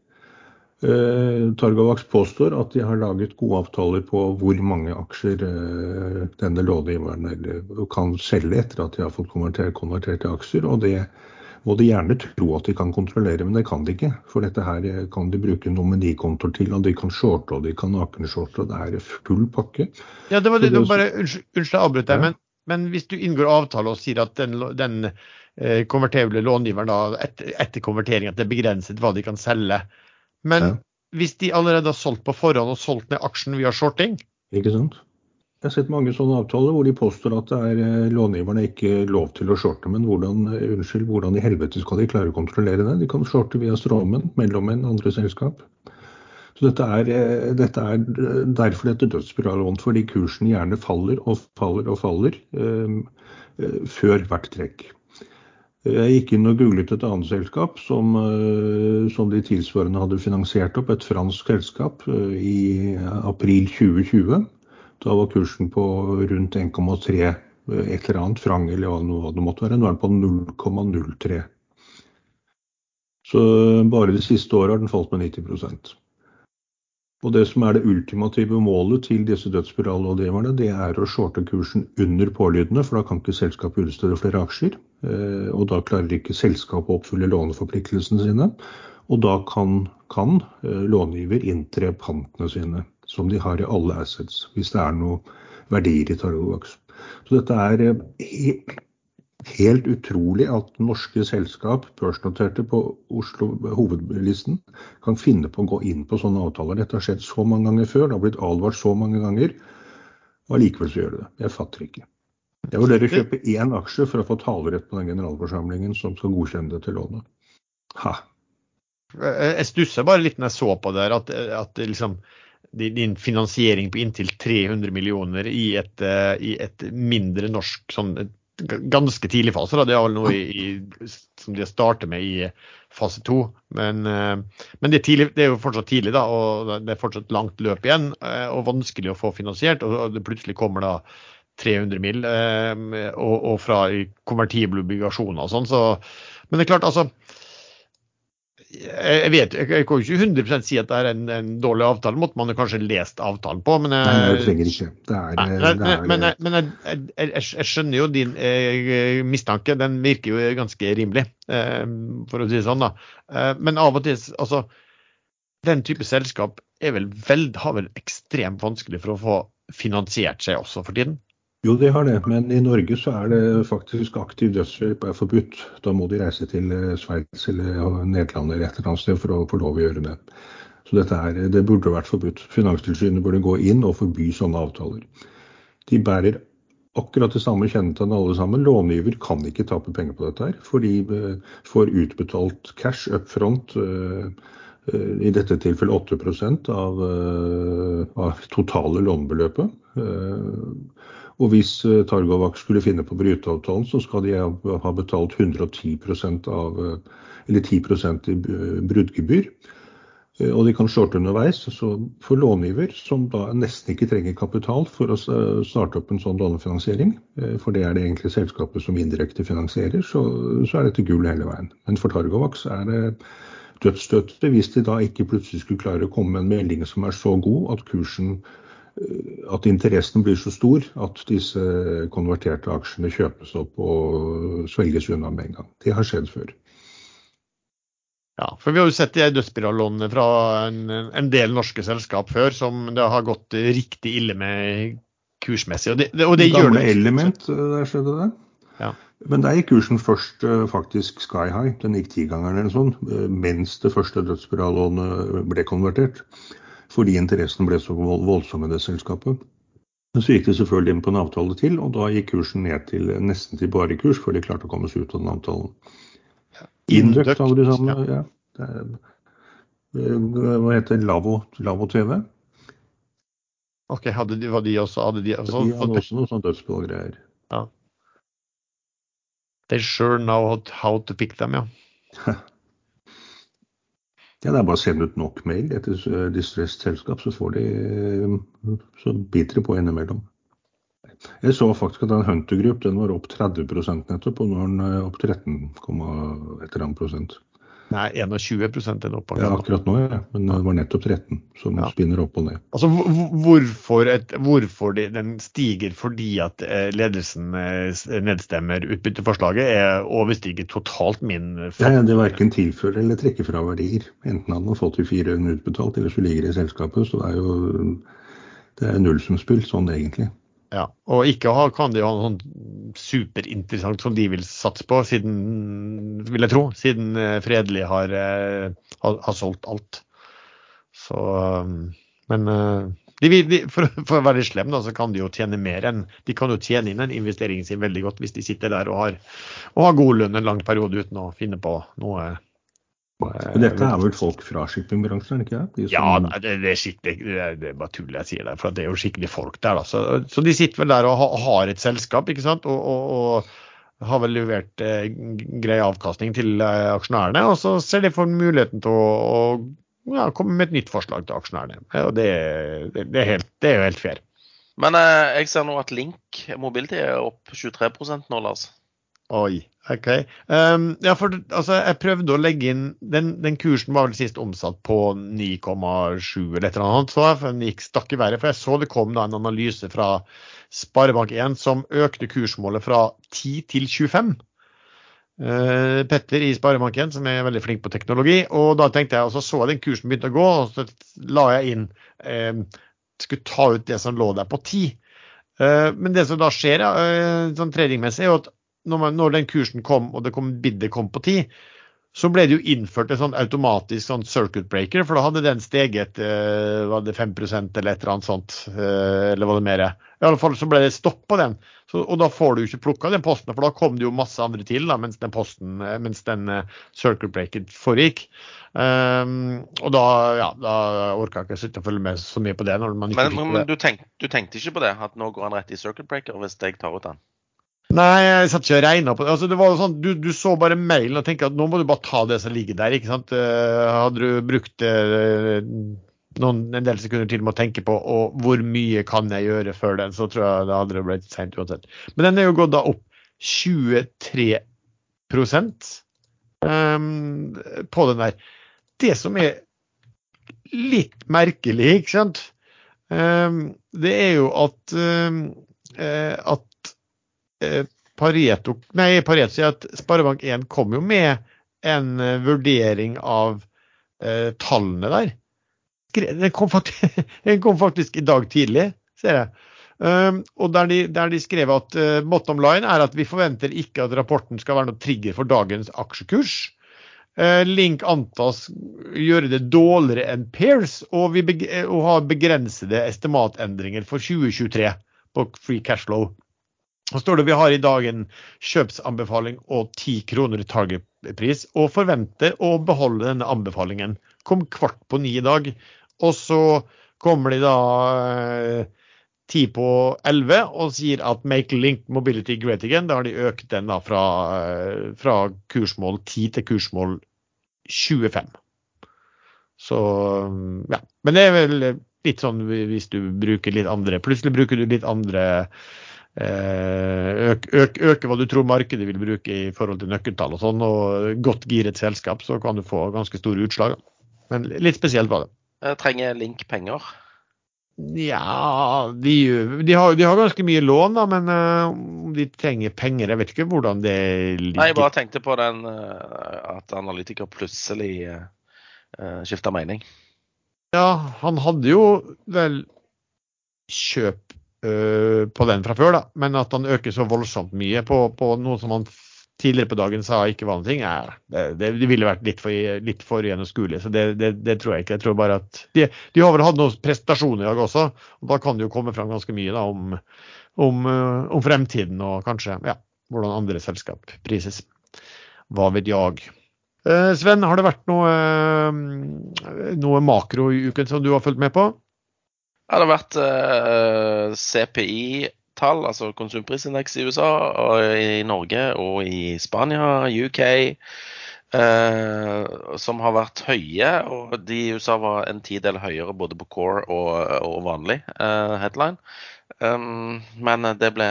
Eh, Targovax påstår at de har laget gode avtaler på hvor mange aksjer eh, denne långiveren kan selge etter at de har fått konvertert, konvertert til aksjer. og det må de gjerne tro at de kan kontrollere, men det kan de ikke. For dette her eh, kan de bruke nominikontoer til, og de kan shorte og de kan nakenshorte. Det er full pakke. Ja, det var det, det var bare, Unnskyld, at jeg avbrøt deg, men, men, hvis du inngår avtale og sier at den, den eh, konverterbile långiveren da, etter, etter konvertering at det er begrenset hva de kan selge, men ja. hvis de allerede har solgt på forhånd og solgt ned aksjen via shorting Ikke sant. Jeg har sett mange sånne avtaler hvor de påstår at det er eh, långiverne ikke lov til å shorte. Men hvordan, eh, unnskyld, hvordan i helvete skal de klare å kontrollere det? De kan shorte via stråmenn, mellommenn, andre selskap. Så dette er, eh, dette er derfor dette dødsspiralånet, fordi kursen gjerne faller og faller og faller eh, før hvert trekk. Jeg gikk inn og googlet et annet selskap som, eh, som, de tilsvarende hadde finansiert opp, et fransk selskap, eh, i april 2020. Da var kursen på rundt 1,3 eh, et eller annet frang, eller hva det måtte være. Nå er den på 0,03. Så bare det siste året har den falt med 90 og Det som er det ultimative målet til disse dødsspiralrådgiverne, det er å shorte kursen under pålydende, for da kan ikke selskapet utstede flere aksjer. Eh, og da klarer ikke selskapet å oppfylle låneforpliktelsene sine. Og da kan, kan eh, långiver inntre pantene sine, som de har i alle assets, hvis det er noe verdier i Targovaks. Så dette er eh, helt utrolig at norske selskap, børsnoterte på Oslo hovedlisten, kan finne på å gå inn på sånne avtaler. Dette har skjedd så mange ganger før, det har blitt advart så mange ganger. Og allikevel så gjør det det. Jeg fatter ikke. Jeg vurderer å kjøpe én aksje for å få talerett på den generalforsamlingen som skal godkjenne det til lånet. Ha. Jeg stusser bare litt når jeg så på det, at, at liksom, din finansiering på inntil 300 millioner i et, eh, i et mindre norsk sånn, ganske tidlig fase. Da. Det er vel noe i, i, som de starter med i fase to. Men, eh, men det, er tidlig, det, er jo fortsatt tidlig, da, og det er fortsatt langt løp igjen. Eh, og vanskelig å få finansiert. Og det plutselig kommer da 300 mill. Eh, og, og fra konvertible obligasjoner og sånn. Så, men det er klart, altså jeg vet, jeg kan jo ikke 100 si at det er en, en, dårlig avtale. Måtte man kanskje lest avtalen på. Men jeg, nei, jeg trenger ikke. Det er, nei, det er, men, men jeg, jeg, skjønner jo din eh, mistanke. Den virker jo ganske rimelig, eh, for å si det sånn. da. Eh, men av og til, altså Den type selskap vel veld, har vel ekstremt vanskelig for å få finansiert seg også for tiden? Jo, de har det. Men i Norge så er det faktisk aktiv dødshjelp er forbudt. Da må de reise til eh, Sveits eller Nederland eller et eller annet sted for å få lov å gjøre det. Så dette er, det burde vært forbudt. Finanstilsynet burde gå inn og forby sånne avtaler. De bærer akkurat det samme kjennetegnet alle sammen. Långiver kan ikke tape penger på dette her, for de eh, får utbetalt cash up front. I dette tilfellet 8 av, av totale lånebeløpet. Og hvis eh, Targovac skulle finne på å bryte avtalen, så skal de ha betalt 110 av, eh, eller 10% i bruddgebyr. Eh, og de kan shorte underveis. Så for långiver, som da nesten ikke trenger kapital for å starte opp en sånn lånefinansiering, for det er det egentlig selskapet som indirekte finansierer, så, så er dette gull hele veien. Men for Targovac er det dødsstøtte hvis de da ikke plutselig skulle klare å komme med en melding som er så god at kursen at interessen blir så stor at disse konverterte aksjene kjøpes opp og svelges unna med en gang. Det har skjedd før. Ja, for Vi har jo sett de dødsspirallånene fra en, en, del norske selskap før som det har gått riktig ille med kursmessig. Og det, og det gjør det Element, eh, der skjedde det. Ja. Men der gikk kursen først eh, faktisk sky high. Den gikk tigangeren eller sånn, sånt mens det første dødsspirallånet ble konvertert. Fordi interessen ble så voldsom i det selskapet. Men så gikk de selvfølgelig inn på en avtale til, og da gikk kursen ned til nesten til bare kurs før de klarte å komme seg ut av den avtalen. Induct alle de samme. Ja. hva heter Lavo, Lavo TV? Ok, hadde de, var de også hadde de, også, de hadde også noen sånne dødsballgreier. Ja. They sure know how to pick them, ja. ja, det er bare å sende ut nok mail etter distressed selskap, så får de Så biter de på innimellom. Jeg så faktisk at den Hunter Group den var opp 30 nettopp, og nå er den eh, opp 13, et eller annet prosent. Nei, 21 er den opp. Ja, akkurat nå, ja. Men det var nettopp 13 som ja. spinner opp og ned. Altså, Hvorfor, et, hvorfor den stiger fordi at eh, ledelsen eh, nedstemmer utbytteforslaget, er overstiger totalt min ja, ja, Det verken tilfører eller trekker fra verdier. Enten hadde man fått de 400 utbetalt, eller så ligger det i selskapet. Så det er jo det er nullsumspill sånn egentlig. Ja, Og ikke ha, kan de ha noe sånn superinteressant som de vil satse på, siden, vil jeg tro, siden eh, Fredelig har, eh, har, har solgt alt. Så um, Men eh, de, de, for, for, å være slem, da, så kan de jo tjene mer enn De kan jo tjene inn en investering sin veldig godt hvis de sitter der og har, og har god lønn en lang periode uten å finne på noe men dette er vel folk fra shippingbransjen, ikke det? De ja, det, det, er det, det er bare tull jeg sier det. For det er jo skikkelig folk der. Så, så de sitter vel der og har et selskap, ikke sant. Og, og, og har vel levert eh, grei avkastning til eh, aksjonærene. Og så ser de for muligheten til å, å ja, komme med et nytt forslag til aksjonærene. Og det, det, er, helt, det er jo helt fair. Men eh, jeg ser nå at Link Mobility er opp 23 nå, Lars. Oi. OK. Um, ja, for altså, jeg prøvde å legge inn Den, den kursen var vel sist omsatt på 9,7 eller et eller annet. Så den gikk stakk i været. For jeg så det kom da en analyse fra Sparebank1 som økte kursmålet fra 10 til 25. Uh, eh, Petter i Sparebank1 som er veldig flink på teknologi. Og da tenkte jeg, og så så jeg den kursen begynte å gå, og så la jeg inn uh, Skulle ta ut det som lå der på 10. Uh, men det som da skjer, uh, sånn tradingmessig, er jo at når, man, når, den kursen kom, og det kom, bidet kom på ti, så ble det jo innført en sånn automatisk sånn circuit breaker, for da hadde den steget eh, var det 5% eller et eller annet sånt. Eh, eller var det mer? I alle fall så ble det stopp på den. Så, og da får du ikke plukka den posten, for da kom det jo masse andre til da, mens den posten, eh, mens den eh, circuit breaker foregikk. Um, og da, ja, da orka jeg ikke sitte og følge med så mye på det. men, men du, tenk, du, tenkte ikke på det? At nå går han rett i circuit breaker hvis jeg tar ut den? Nei, jeg satt ikke og regna på det. Altså, det var sånn, du, du, så bare mailen og tenkte at nå må du bare ta det som ligger der. ikke sant? Uh, hadde du brukt uh, noen, en del sekunder til med å tenke på og hvor mye kan jeg gjøre før den, så tror jeg det hadde blitt seint uansett. Men den er jo gått da opp 23 um, på den der. Det som er litt merkelig, ikke sant, um, det er jo at, um, at Eh, Pareto, nei, Pareto sier at Sparebank1 kom jo med en uh, vurdering av eh, tallene der. Den kom, faktisk, den kom, faktisk, i dag tidlig, ser jeg. Um, og der de, der de, skrev at uh, bottom line er at vi forventer ikke at rapporten skal være noe trigger for dagens aksjekurs. Uh, Link antas gjøre det dårligere enn Pairs og, vi og ha begrensede estimatendringer for 2023 på free cash flow. Så står det vi har i dag en kjøpsanbefaling og ti kroner i targetpris, og forventer å beholde denne anbefalingen. Kom kvart på ni i dag. Og så kommer de da eh, ti på elleve og sier at make link mobility great again. Da har de økt den da fra, eh, fra kursmål 10 til kursmål 25. Så ja. Men det er vel litt sånn hvis du bruker litt andre Plutselig bruker du litt andre eh, øk, øk, øke hva du tror markedet vil bruke i forhold til nøkkeltall og sånn, og godt giret selskap, så kan du få ganske store utslag. Men litt spesielt var det. Jeg trenger Link penger. Ja, de, de, har, de, har, ganske mye lån, da, men uh, om de trenger penger Jeg vet ikke hvordan det ligger. Nei, jeg bare tenkte på den at analytiker plutselig uh, skifta mening. Ja, han hadde jo vel kjøp uh, på den fra før, da. Men at han øker så voldsomt mye på, på noe som han tidligere på dagen sa ikke var noe, ja, det, det, det, ville vært litt for, for gjennomskuelig. Så det, det, tror jeg ikke. Jeg tror bare at De, de har vel hatt noen prestasjoner i dag også, og da kan det jo komme fram ganske mye da, om, om, eh, om, fremtiden og kanskje ja, hvordan andre selskap prises. Hva vet jeg. Eh, Sven, har det vært noe, eh, noe makro i uken som du har fulgt med på? Ja, det har vært uh, CPI tall, altså konsumprisindeks i USA og i Norge og i Spania, UK, eh, som har vært høye. Og de i USA var en tidel høyere både på core og, og vanlig eh, headline. Um, men det ble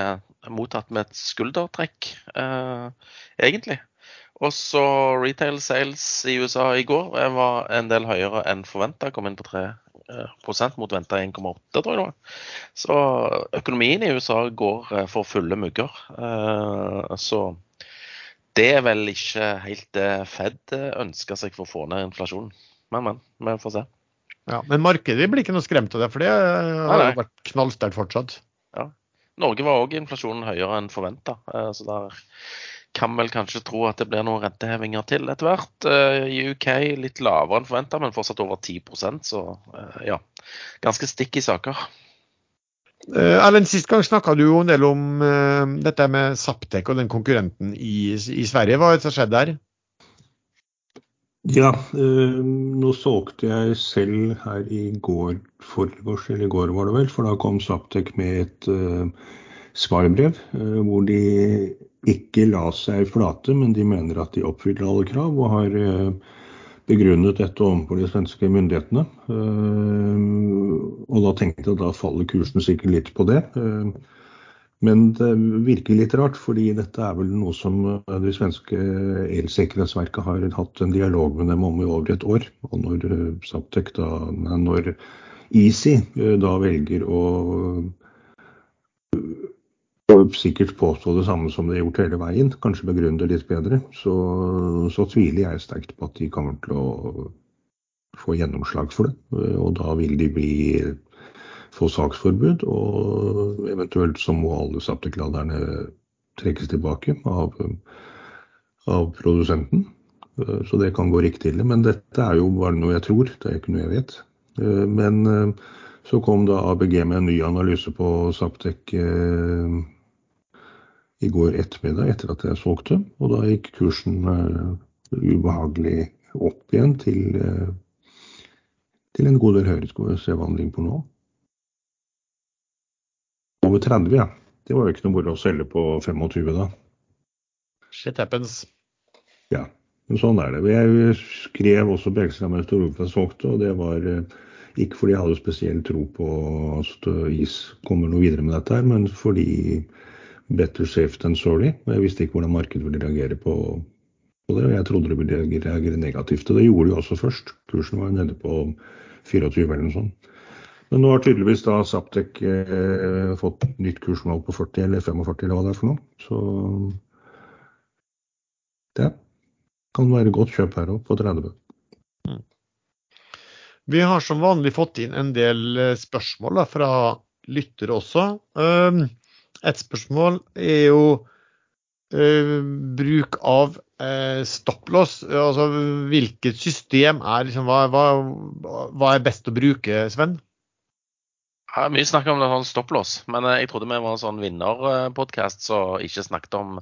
mottatt med et skuldertrekk, eh, egentlig. Og så retail sales i USA i går var en del høyere enn forventa, kom inn på 3 Eh, prosent mot venta 1,8, tror jeg det var. Så økonomien i USA går eh, for fulle mugger. Eh, så det er vel ikke helt det Fed ønsker seg for å få ned inflasjonen. Men, men. Vi får se. Ja, Men markedet blir ikke noe skremt av det, for det har jo vært knallsterkt fortsatt. Ja. Norge var òg inflasjonen høyere enn forventa. Så der kan vel kanskje tro at det blir noen rentehevinger til etter hvert. Eh, I UK litt lavere enn forventa, men fortsatt over 10% så eh, ja. Ganske stikk i saker. Uh, Erlend, Sist gang snakka du jo en del om dette med Saptek og den konkurrenten i, i Sverige. Hva er det som har skjedd der? Ja, øh, nå solgte jeg selv her i går forgårs, eller i går var det vel, for da kom Saptek med et svarbrev hvor de ikke la seg flate, men de mener at de oppfyller alle krav, og har eh, begrunnet dette overfor de svenske myndighetene. Eh, og da tenkte jeg at da faller kursen sikkert litt på det. Eh, men det virker litt rart, fordi dette er vel noe som det svenske elsikkerhetsverket har hatt en dialog med dem om i over et år. Og når Saptek da, når Easy da velger å og sikkert påstå det samme som de har gjort hele veien, kanskje begrunne det litt bedre, så, så, tviler jeg sterkt på at de kommer til å få gjennomslag for det. Og da vil de bli, få saksforbud, og eventuelt så må alle saptekladerne trekkes tilbake av, av produsenten. Så det kan gå riktig ille. Men dette er jo bare noe jeg tror, det er ikke noe jeg vet. Men så kom da ABG med en ny analyse på Saptek i går ettermiddag etter at jeg solgte. Og da gikk kursen uh, ubehagelig opp igjen til, uh, til en god del høyere. Skal vi se hva den ligger på nå. Over 30, ja. Det var jo ikke noe moro å selge på 25 da. Shit happens. Ja, men sånn er det. Jeg skrev også Bergstrand mens Storbritannia solgte, og det var uh, ikke fordi jeg hadde spesiell tro på at is kommer noe videre med dette, her, men fordi better safe than sorry. Og jeg visste ikke hvordan markedet ville reagere på, på det. Og jeg trodde det ville reagere negativt. Og det gjorde de også først. Kursen var nede på 24 eller noe sånt. Men nå har tydeligvis da Saptek eh, fått nytt kursmål på 40 eller 45 eller hva det er for noe. Så det kan være godt kjøp her òg, på 30. Mm. Vi har som vanlig fått inn en del eh, spørsmål da, fra lyttere også. Um, et spørsmål er jo uh, bruk av uh, stopplås. Altså hvilket system er liksom, hva, hva, hva, er best å bruke, Sven? Ja, mye snakk om det sånn stopplås, men eh, jeg trodde vi var en sånn vinnerpodkast som ikke snakket om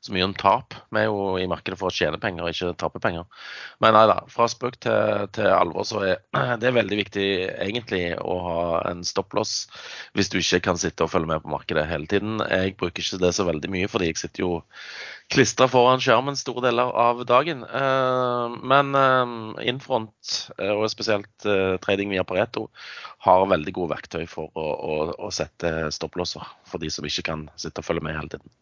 så mye om tap. Vi er jo i markedet for å tjene penger, ikke tape penger. Men nei da, fra spøk til, til alvor så er det er veldig viktig egentlig å ha en stopplås hvis du ikke kan sitte og følge med på markedet hele tiden. Jeg bruker ikke det så veldig mye, fordi jeg sitter jo klistra foran skjermen store deler av dagen. Eh, men eh, Infront, eh, og spesielt trading via Pareto, har veldig gode verktøy for å, å, å sette stopplåser for de som ikke kan sitte og følge med hele tiden.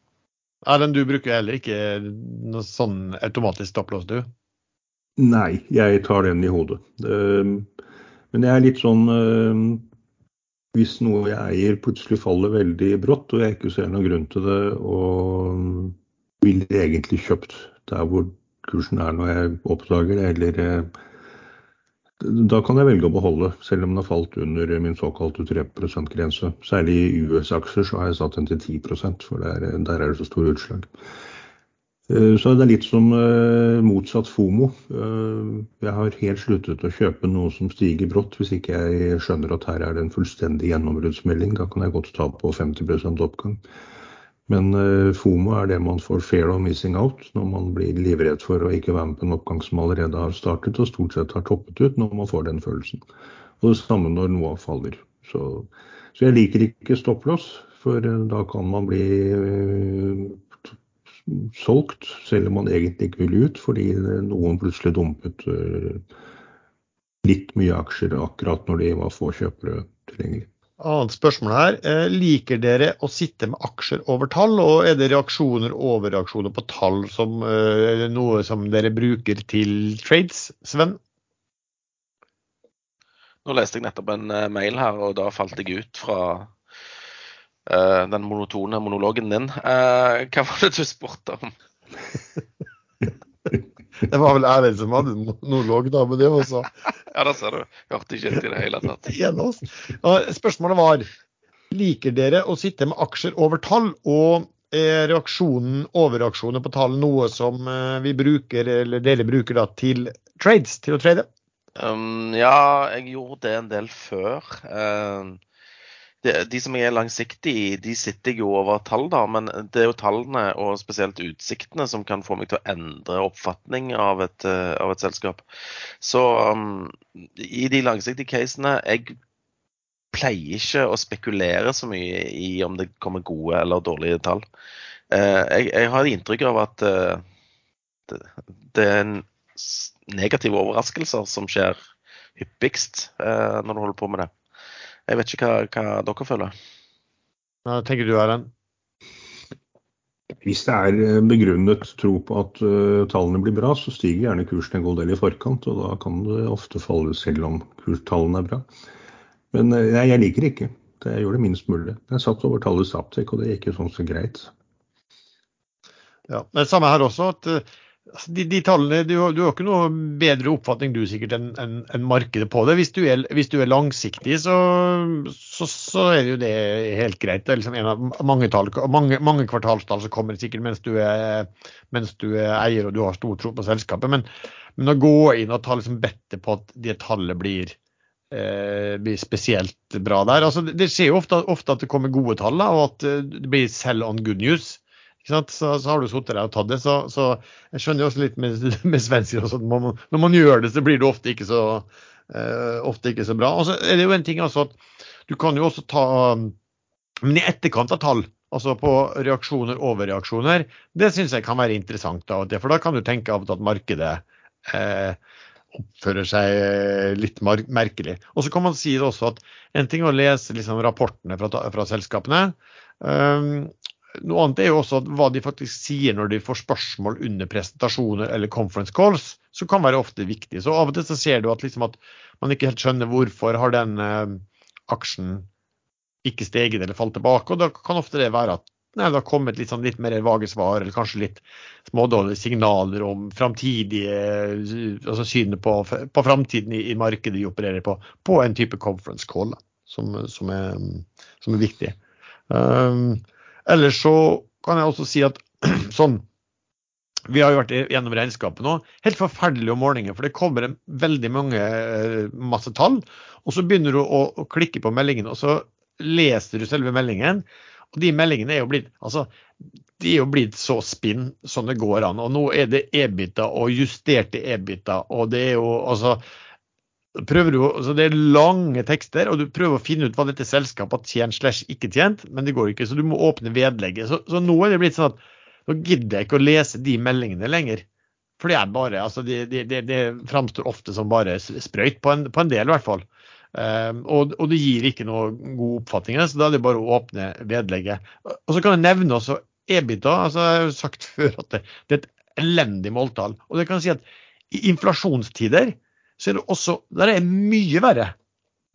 Erlend, du bruker heller ikke noe sånn automatisk stopplås, du? Nei, jeg tar den i hodet. Men jeg er litt sånn Hvis noe jeg eier plutselig faller veldig brått, og jeg ikke ser noen grunn til det, og ville egentlig kjøpt der hvor kursen er når jeg oppdager det, eller eh, da kan jeg velge å beholde, selv om den har falt under min såkalte 3 %-grense. Særlig i US-aksjer så har jeg satt den til 10% for der, der er det så store utslag. Eh, så det er litt som uh, motsatt FOMO. Jeg har helt sluttet å kjøpe noe som stiger brått, hvis ikke jeg skjønner at her er det en fullstendig gjennombruddsmelding. Da kan jeg godt ta på 50% oppgang. Men uh, FOMO er det man får fair of missing out når man blir livredd for å ikke være med på en oppgang som allerede har startet og stort sett har toppet ut, når man får den følelsen. Og det samme når noe faller. Så, så jeg liker ikke stopplås, for uh, da kan man bli uh, solgt, selv om man egentlig ikke vil ut, fordi noen plutselig dumpet litt mye aksjer akkurat når de var få kjøpere tilgjengelig. Annet spørsmål her. Eh, liker dere å sitte med aksjer over tall, og er det reaksjoner og overreaksjoner på tall som uh, noe som dere bruker til trades, Sven? Nå leste jeg nettopp en uh, mail her, og da falt jeg ut fra den monotone monologen din. hva var det du spurte om? Det var vel Erlend som hadde monolog, da, men det også. ja, da ser du. Hørte ikke i det hele tatt. Spørsmålet var liker dere å sitte med aksjer over tall, og er reaksjonen, overreaksjoner på tall noe som eh, vi bruker, eller dere bruker da, til trades, til å trade? Um, ja, jeg gjorde det en del før. Uh, de, som er langsiktige, de sitter jo over tall, da. Men det er jo tallene, og spesielt utsiktene, som kan få meg til å endre oppfatning av et, uh, av et selskap. Så um, i de langsiktige casene Jeg pleier ikke å spekulere så mye i om det kommer gode eller dårlige tall. Uh, jeg, jeg, har inntrykk av at uh, det, det, er en negative overraskelser som skjer hyppigst når du holder på med det. Jeg vet ikke hva, hva dere føler. Hva tenker du, Erlend? Hvis det er eh, begrunnet tro på at uh, tallene blir bra, så stiger gjerne kursen en god del i forkant. Og da kan det ofte falle selv om kurstallene er bra. Men uh, jeg, jeg liker ikke. Det, jeg gjør det minst mulig. Jeg satt over tallet Saptek, og det gikk jo sånn så greit. Ja, det Samme her også. at uh, Altså, de, de, tallene, du, du, har ikke noe bedre oppfatning du sikkert enn en, en markedet på det. Hvis du er, hvis du er langsiktig, så, så, så, er jo det helt greit. Det er liksom en av mange, tall, mange, mange kvartalstall som kommer sikkert mens du, er, mens du, er, eier og du har stor tro på selskapet. Men, men å gå inn og ta liksom bettet på at det tallet blir, eh, blir spesielt bra der altså, Det skjer jo ofte, ofte, at det kommer gode tall, og at det blir sell on good news. Så, så, har du sittet der og tatt det. Så, så, jeg skjønner jo også litt med, med svensker også, at man, når man gjør det, så blir det ofte ikke så, uh, ofte ikke så bra. Og så er det jo en ting altså at du kan jo også ta Men i etterkant av tall, altså på reaksjoner, overreaksjoner, det syns jeg kan være interessant Da. For da kan du tenke av og til at markedet uh, oppfører seg litt merkelig. Og så kan man si det også at en ting er å lese liksom rapportene fra, fra selskapene. Um, noe annet er jo også hva de faktisk sier når de får spørsmål under presentasjoner eller conference calls, som kan være ofte viktig. Så av og til så ser du at, liksom at man ikke helt skjønner hvorfor har den eh, aksjen ikke steget eller falt tilbake. og Da kan ofte det være at nei, det har kommet litt, sånn, litt mer vage svar, eller kanskje litt smådårlige signaler om framtidige altså synet på, på framtiden i, i, markedet de opererer på, på en type conference call som, som, er, som er viktig. Um, Ellers så kan jeg også si at sånn vi har jo vært gjennom regnskapet nå. Helt forferdelig om morgenen, for det kommer veldig mange, eh, masse tall. Og så begynner du å, å, klikke på meldingen, og så leser du selve meldingen. Og de meldingene er jo blitt altså, de er jo blitt så spinn som det går an. Og nå er det EBITA og justerte EBITA, og det er jo altså prøver du, altså Det er lange tekster, og du prøver å finne ut hva dette selskapet har tjent slash ikke tjent, men det går ikke. Så du må åpne vedlegget. Så, så nå er det blitt sånn at nå gidder jeg ikke å lese de meldingene lenger. For det er bare, altså det, det, det, det framstår ofte som bare sprøyt, på en, på en del i hvert fall. Um, og, og, det gir ikke noe god oppfatning, så da er det bare å åpne vedlegget. Og så kan jeg nevne også EBITDA. altså Jeg har jo sagt før at det, det er et elendig måltall. Og det kan si at i inflasjonstider så er det også der er mye verre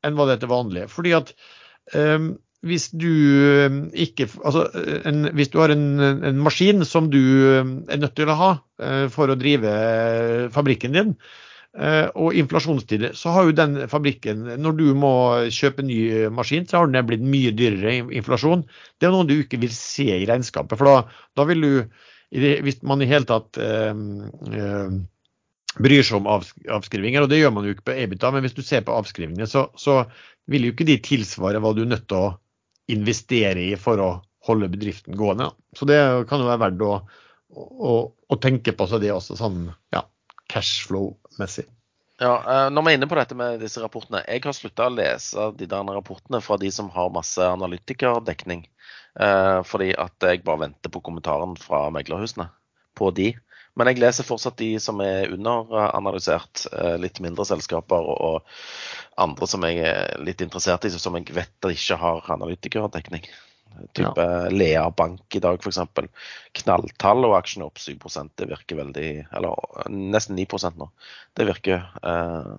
enn hva det er til vanlig. Fordi at um, hvis du ikke Altså en, hvis du har en, en, maskin som du er nødt til å ha uh, for å drive fabrikken din, uh, og inflasjonstider, så har jo den fabrikken Når du må kjøpe ny maskin, så har den blitt mye dyrere inflasjon. Det er noe du ikke vil se i regnskapet. For da, da vil du hvis man i hele tatt uh, bryr seg om avskrivinger, og det gjør man jo ikke på EBITDA, men hvis du ser på avskrivingene, så, så vil jo ikke de tilsvare hva du er nødt til å investere i for å holde bedriften gående. Så det kan jo være verdt å, å, å tenke på så det også, sånn ja, cashflow-messig. Ja, eh, Når vi er inne på dette med disse rapportene, jeg har slutta å lese de der rapportene fra de som har masse analytikerdekning. Eh, fordi at jeg bare venter på kommentaren fra meglerhusene på de. Men jeg leser fortsatt de som er underanalysert. Eh, litt mindre selskaper og andre som jeg er litt interessert i, som jeg vet at ikke har analytikerdekning. Type ja. Lea Bank i dag, f.eks. Knalltall og aksjene opp 7 Det virker veldig Eller nesten 9% nå. Det virker eh,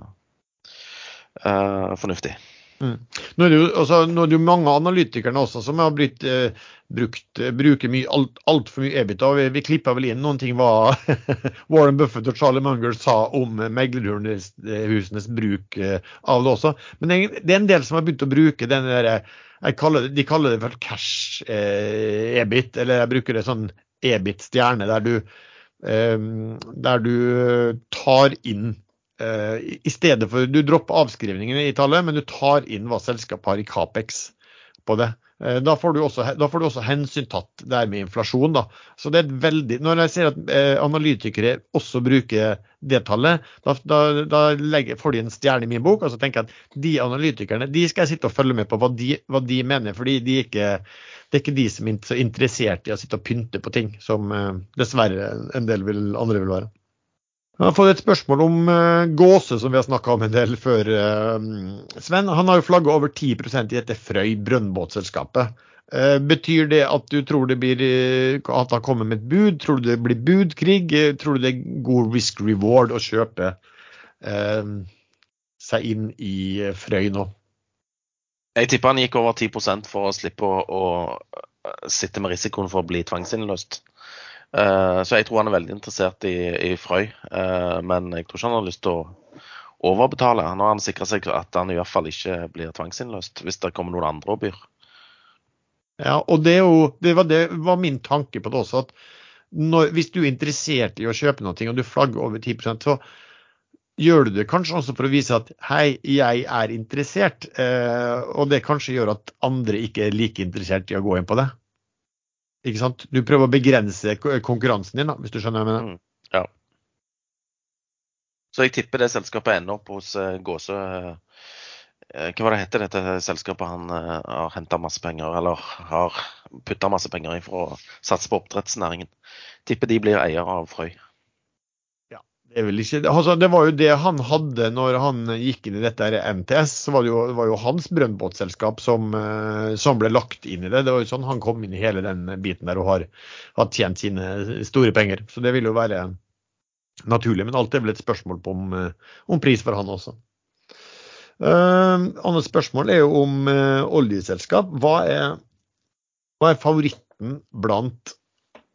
eh, fornuftig. Mm. Nå, er jo, altså, nå er det jo mange analytikere også som har blitt eh, brukt, eh, bruker mye, alt, altfor mye EBITA. Vi, vi klippa vel inn noen ting hva Warren Buffett og Charlie Munger sa om meglerhusenes bruk eh, av det også. Men det det er, en del som har begynt å bruke den der, kaller det, De kaller det for cash eh, EBIT, eller jeg bruker det sånn EBIT-stjerne, der eh, der du tar inn Eh, I stedet for Du dropper avskrivningene i tallet, men du tar inn hva selskapet har i Capex på det. Eh, da får, også, da får, du også, hensyntatt det her med inflasjon. Da. Så det er veldig, Når jeg ser at eh, analytikere også bruker det tallet, da, da, da legger, får de en stjerne i min bok. og så tenker jeg at De analytikerne de skal jeg sitte og følge med på hva de, hva de mener. fordi de ikke, Det er ikke de som er så interessert i å sitte og pynte på ting, som eh, dessverre en del vil, andre vil være. Jeg har fått et spørsmål om uh, gåse, som vi har snakka om en del før. Uh, Sven han har jo flagga over 10% i dette Frøy brønnbåtselskapet. Uh, betyr det at du tror det blir at han kommer med et bud? Tror du det blir budkrig? tror du det er god risk reward å kjøpe seg inn i Frøy nå? Jeg tipper han gikk over 10 for å slippe å, å sitte med risikoen for å bli tvangsinnløst. Eh, så jeg tror han er veldig interessert i, i Frøy, uh, men jeg tror ikke han har lyst til å overbetale. Nå har han sikra seg at han i hvert fall ikke blir tvangsinnløst, hvis det kommer noen andre og byr. Ja, og det, jo, det, var, det, var, min tanke på det også. at når, Hvis du er interessert i å kjøpe noe og du flagger over 10% så gjør du det kanskje også for å vise at hei, jeg er interessert. Uh, og det kanskje gjør at andre ikke er like interessert i å gå inn på det. Ikke sant? Du prøver å begrense konkurransen din, da, hvis du skjønner hva jeg mener? Mm, ja. Så jeg tipper det selskapet ender opp hos uh, Gåsø uh, Hva var det heter dette selskapet han uh, har henta masse penger, eller har putta masse penger i for å satse på oppdrettsnæringen? Tipper de blir eier av Frøy. Det, altså det, var jo det han hadde når han gikk inn i dette MTS. så var Det jo, det var jo hans brønnbåtselskap som, eh, som, ble lagt inn i det. Det var jo sånn Han kom inn i hele den biten der og har, har tjent sine store penger. Så det vil jo være naturlig. Men alt er vel et spørsmål på om, eh, om pris for han også. Uh, annet spørsmål er jo om uh, oljeselskap. Hva er, hva er favoritten blant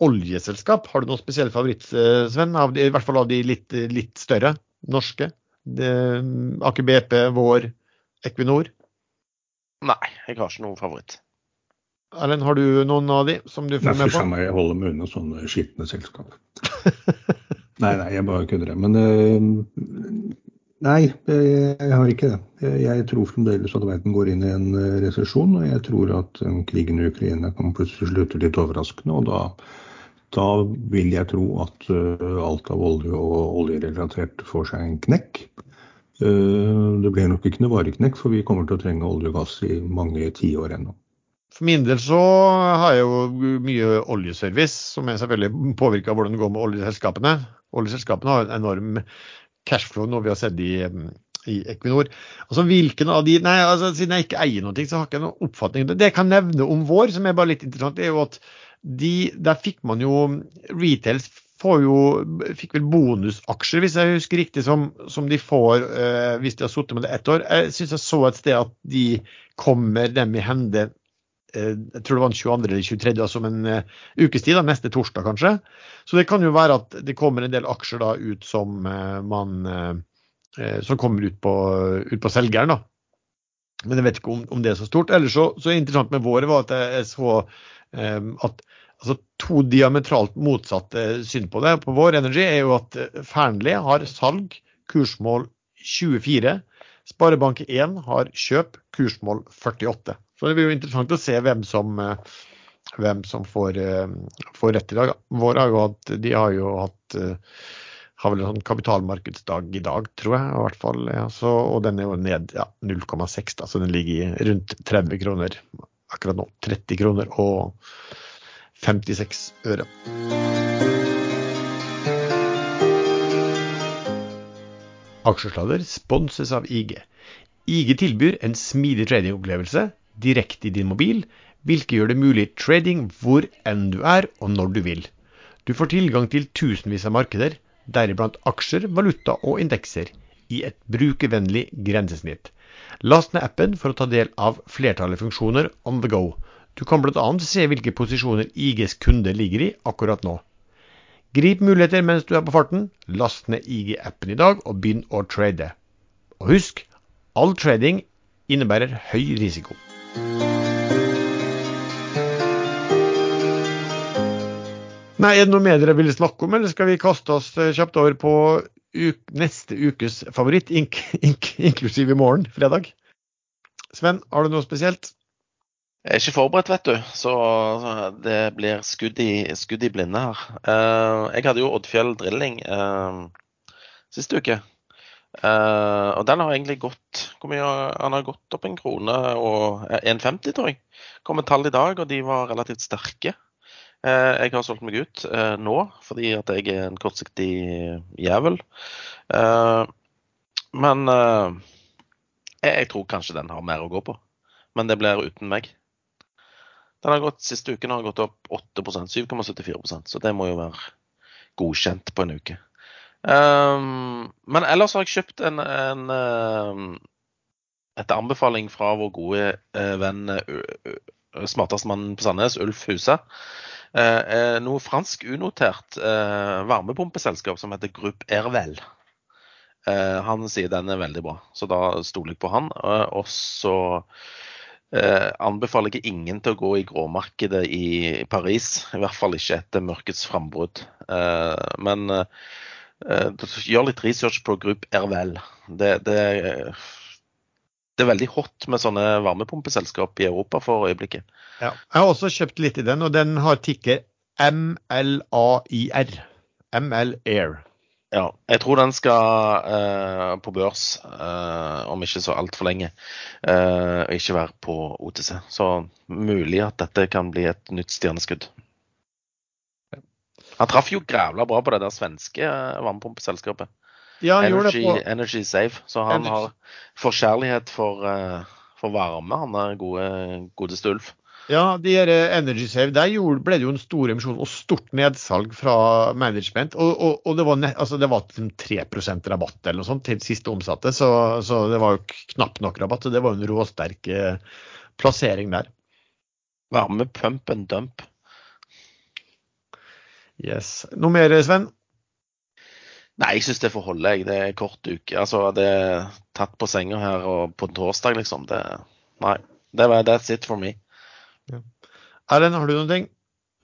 oljeselskap. Har du noen spesiell favoritt, eh, Sven? De, I hvert fall av de litt, litt større norske? Aker BP, Vår, Equinor? Nei, jeg har ikke noen favoritt. Erlend, har du noen av de som du følger med på? Nei, jeg holder meg unna sånne skitne selskap. nei, nei, jeg bare kødder. Men uh, nei, jeg har ikke det. Jeg tror fremdeles at verden går inn i en eh, resesjon. Og jeg tror at krigen i Ukraina kan plutselig slutte litt overraskende. og da da vil jeg tro at uh, alt av olje og oljerelatert får seg en knekk. Det blir nok ikke noe varig knekk, for vi kommer til å trenge olje og gass i mange tiår ennå. For min del så har jeg jo mye oljeservice, som er selvfølgelig påvirka av hvordan det går med oljeselskapene. Oljeselskapene har en enorm cashflow, noe vi har sett i, i Equinor. Altså hvilken av de, nei, altså Siden jeg ikke eier noe, så har jeg ikke noen oppfatning. Det jeg kan nevne om vår, som er bare litt interessant, er jo at de, der fikk man jo Retails får jo, fikk vel bonusaksjer, hvis jeg husker riktig, som, som de får eh, hvis de har sittet med det ett år. Jeg syns jeg så et sted at de kommer dem i hende jeg tror det var den 22. eller 23. altså om en uh, ukes tid, neste torsdag kanskje. Så det kan jo være at det kommer en del aksjer da ut som uh, man som kommer ut på, ut på, selgeren. da. Men jeg vet ikke om, om det er så stort. Ellers så, så interessant med våre var at jeg, så at altså to diametralt motsatte syn på det. På Vår Energy er jo at Fearnley har salg, kursmål 24. Sparebank1 har kjøp, kursmål 48. Så det blir jo interessant å se hvem som, hvem som får, får, rett i dag. Vår har jo hatt, de har jo hatt har vel en sånn kapitalmarkedsdag i dag, tror jeg. i hvert fall. Ja, så, og den er jo ned ja, 0,6, så den ligger rundt 30 kroner akkurat nå. 30 kroner og 56 øre. Aksjesladder sponses av IG. IG tilbyr en smidig tradingopplevelse direkte i din mobil, hvilket gjør det mulig trading hvor enn du er og når du vil. Du får tilgang til tusenvis av markeder, deriblant aksjer, valuta og indekser, i et brukervennlig grensesnitt. Last ned appen for å ta del av flertallet funksjoner on the go. Du kan bl.a. se hvilke posisjoner IGs kunde ligger i akkurat nå. Grip muligheter mens du er på farten. Last ned IG-appen i dag og begynn å trade. Og husk, all trading innebærer høy risiko. Nei, Er det noe mer dere vil snakke om, eller skal vi kaste oss kjapt over på uk neste ukes favoritt, ink ink inklusiv i morgen, fredag? Sven, har du noe spesielt? Jeg er ikke forberedt, vet du, så det blir skudd i, skudd i blinde her. Uh, jeg hadde jo Oddfjell drilling uh, sist uke. Uh, og den har egentlig gått hvor mye, Han har gått opp en krone og 1,50, tror jeg. Kom et tall i dag, og de var relativt sterke. jeg har solgt meg ut nå fordi at jeg er en kortsiktig jævel. men jeg, jeg tror kanskje den har mer å gå på. Men det blir uten meg. Den har gått, Siste uken har gått opp 8% 7,74% så det må jo være godkjent på en uke. Um, men ellers har jeg kjøpt en, en um, etter anbefaling fra vår gode uh, venn smartestmannen mann på Sandnes, Ulf Huse. Uh, noe fransk unotert varmepumpeselskap som heter Gruppe Ervel. han sier den er veldig bra, så da stoler jeg på han. og så Eh, anbefaler jeg ingen til å gå i gråmarkedet i Paris. I hvert fall ikke etter mørkets frambrudd. Eh, men eh, gjør litt research på Gruppe RVL. Det, det, det, er veldig hot med sånne varmepumpeselskap i Europa for øyeblikket. Ja, jeg har også kjøpt litt i den, og den har tikker MLAIR. ML Air. Ja, jeg tror den skal eh, på børs eh, om ikke så altfor lenge. Eh, og ikke være på OTC. Så mulig at dette kan bli et nytt stjerneskudd. Han traff jo grævla bra på det der svenske vannpumpeselskapet, varmepumpeselskapet. Ja, Energy. Energy Safe. Så han Energy. har forkjærlighet for, eh, for varme, han er gode, godeste Ulf. Ja, de her eh, Energy Save, der ble det jo en stor emisjon og stort nedsalg fra management. Og, og, og det var, ne, altså det var 3% rabatt eller noe sånt til siste omsatte, så, så, det var jo knapt nok rabatt. Så det var en råsterk eh, plassering der. Varme pump and dump. Yes. Noe mer, Sven? Nei, jeg syns det får holde. Jeg. Det er kort uke. Altså, det er tatt på senga her og på torsdag, liksom. Det, nei. Det var, that's it for me. Ja. Erlend, har du noen ting?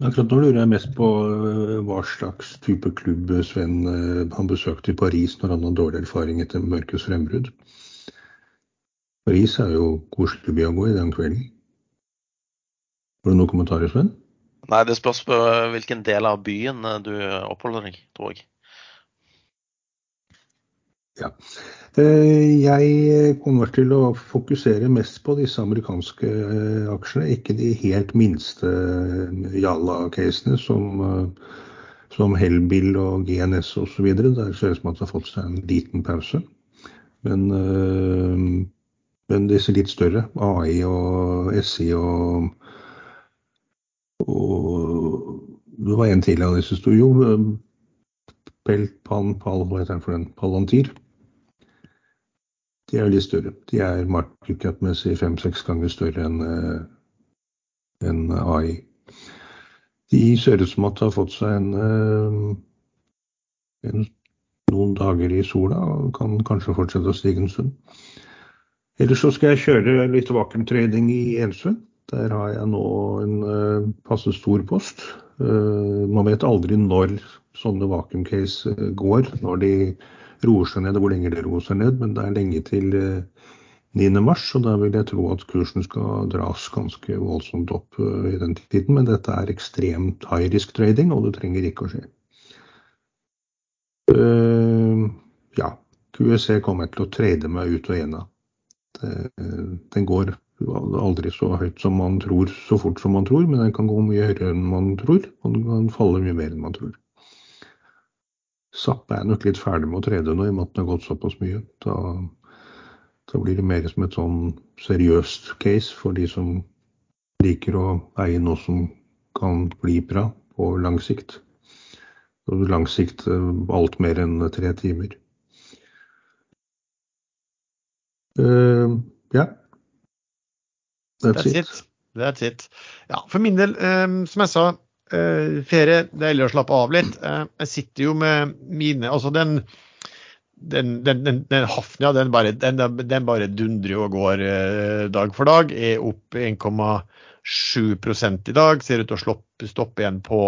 Akkurat nå lurer jeg mest på eh, hva slags type klubb Sven eh, han besøkte i Paris når han har dårlig erfaring etter mørkets frembrudd. Paris er jo koselig by å gå i den kvelden. Har du noen kommentarer, Sven? Nei, det spørs på hvilken del av byen eh, du oppholder deg, tror jeg. Ja. Eh, jeg kommer til å fokusere mest på disse amerikanske eh, aksjene, ikke de helt minste Jalla-casene som, som Hellbill og GNS osv. Der ser det ut som at det har fått seg en liten pause. Men, men disse litt større, AI og SI og, og Det var en til av disse sto jo. Pelt, Pan, Pal, hva heter den for den? Palantir. De er litt større. De er market fem-seks ganger større enn en AI. De ser ut som at de har fått seg en, en, noen dager i sola og kan kanskje fortsette å stige en stund. Ellers så skal jeg kjøre litt vakuumtrening i Ensund. Der har jeg nå en uh, passe stor post. Uh, man vet aldri når sånne vakuumcase går, når de roer seg ned, og hvor lenge de roer seg ned. Men det er lenge til 9. mars, og da vil jeg tro at kursen skal dras ganske voldsomt opp i den tiden. Men dette er ekstremt high risk trading, og det trenger ikke å skje. Ja, QEC kommer til å trade meg ut og igjen av. Den går aldri så høyt som man tror, så fort som man tror, men den kan gå mye høyere enn man tror, og den kan falle mye mer enn man tror. Zapp er nok litt ferdig med å trede nå, i og med at den har gått såpass mye. Da, da, blir det mer som et sånn seriøst case for de som liker å eie noe som kan bli bra på lang sikt. Og lang sikt alt mer enn tre timer. Uh, ja. That's, That's it. it. That's it. Ja, for min del, um, som jeg sa, uh, ferie, heller å slappe av litt. Uh, jeg sitter jo med mine Altså den den, den, den, den Hafnia den bare, den, den bare dundrer og går uh, dag for dag. Er opp 1,7 i dag. Ser ut til å stoppe, stoppe igjen på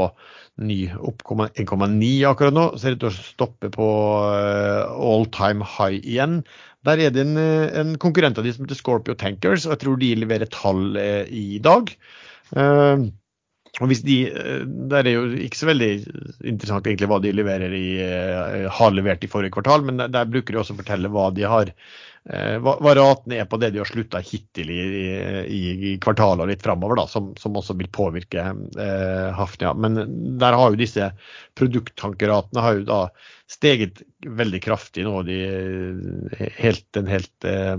ny, opp 1,9 akkurat nå. Ser ut til å stoppe på all time high igjen. Der er det en, en konkurrent av de som heter Scorpio Tankers, og jeg tror de leverer tall eh, i dag. Uh, og hvis de, eh, Der er jo ikke så veldig interessant egentlig hva de leverer i, har levert i forrige kvartal, men der, bruker de også å fortelle hva de har hva, hva raten er på det de har slutta hittil i, i, i kvartalet og litt framover, som, som, også vil påvirke Hafnia. Men der har jo disse produkttankratene har jo da steget veldig kraftig nå de, helt, den helt eh,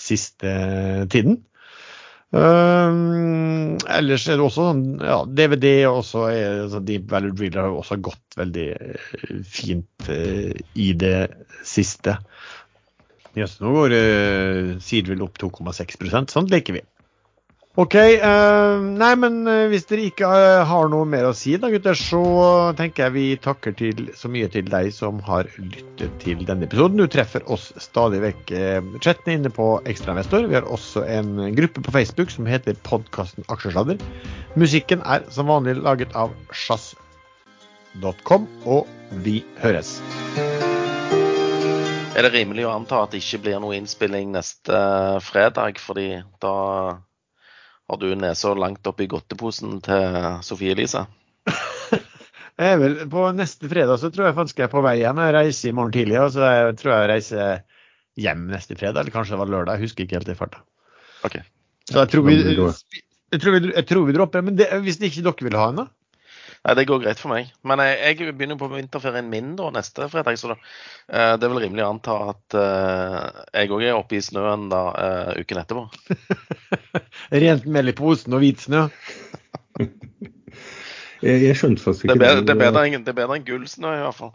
siste tiden. Um, ellers er det også sånn ja, DVD også er, altså Deep Value Driller har jo også gått veldig fint uh, i det siste. Jøss, nå går uh, Seedville opp 2,6% sånn leker vi. OK. Uh, nei, men uh, hvis dere ikke uh, har noe mer å si, da, gutter, så tenker jeg vi takker til, så mye til deg som har lyttet til denne episoden. Du treffer oss stadig vekk chatten inne på Ekstrainvestor. Vi har også en gruppe på Facebook som heter podkasten Aksjesladder. Musikken er som vanlig laget av sjazz.com, og vi høres. Er det rimelig å anta at det ikke blir noe innspilling neste fredag, fordi da har du nesa langt oppi godteposen til Sofie Elise? vel, På neste fredag så tror jeg faktisk jeg er på vei hjem. Jeg reiser i morgen tidlig. og så jeg tror jeg reiser hjem neste fredag, eller kanskje det var lørdag. Jeg husker ikke helt i farta. Okay. Så jeg tror vi, jeg tror vi, jeg tror vi dropper. Men det, hvis ikke dere vil ha en, da? Nei, Det går greit for meg. Men jeg, jeg begynner på vinterferien min da, neste fredag. Så da, uh, det er vel rimelig å anta at uh, jeg òg er oppe i snøen da uh, uken etterpå. Rent mel i posen og hvit snø? jeg, jeg, skjønte faktisk ikke det. Er, det, er bedre enn, det er bedre enn gullsnø, i hvert fall.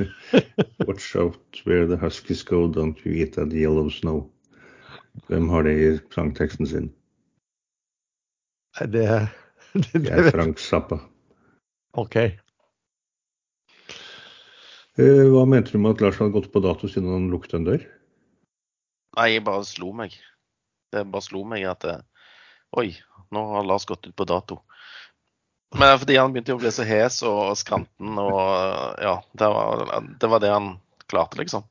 Watch out where the huskies go, don't you eat that yellow snow. Hvem har det i sangteksten sin? Det, det, det, det er Frank Zappa. OK. Eh, hva mente du med at Lars hadde gått på dato siden han lukket en dør? Nei, jeg bare slo meg. Det bare slo meg at eh, Oi, nå har Lars gått ut på dato. Men fordi han begynte å bli så hes og skranten og ja, det var det, var det han klarte, liksom.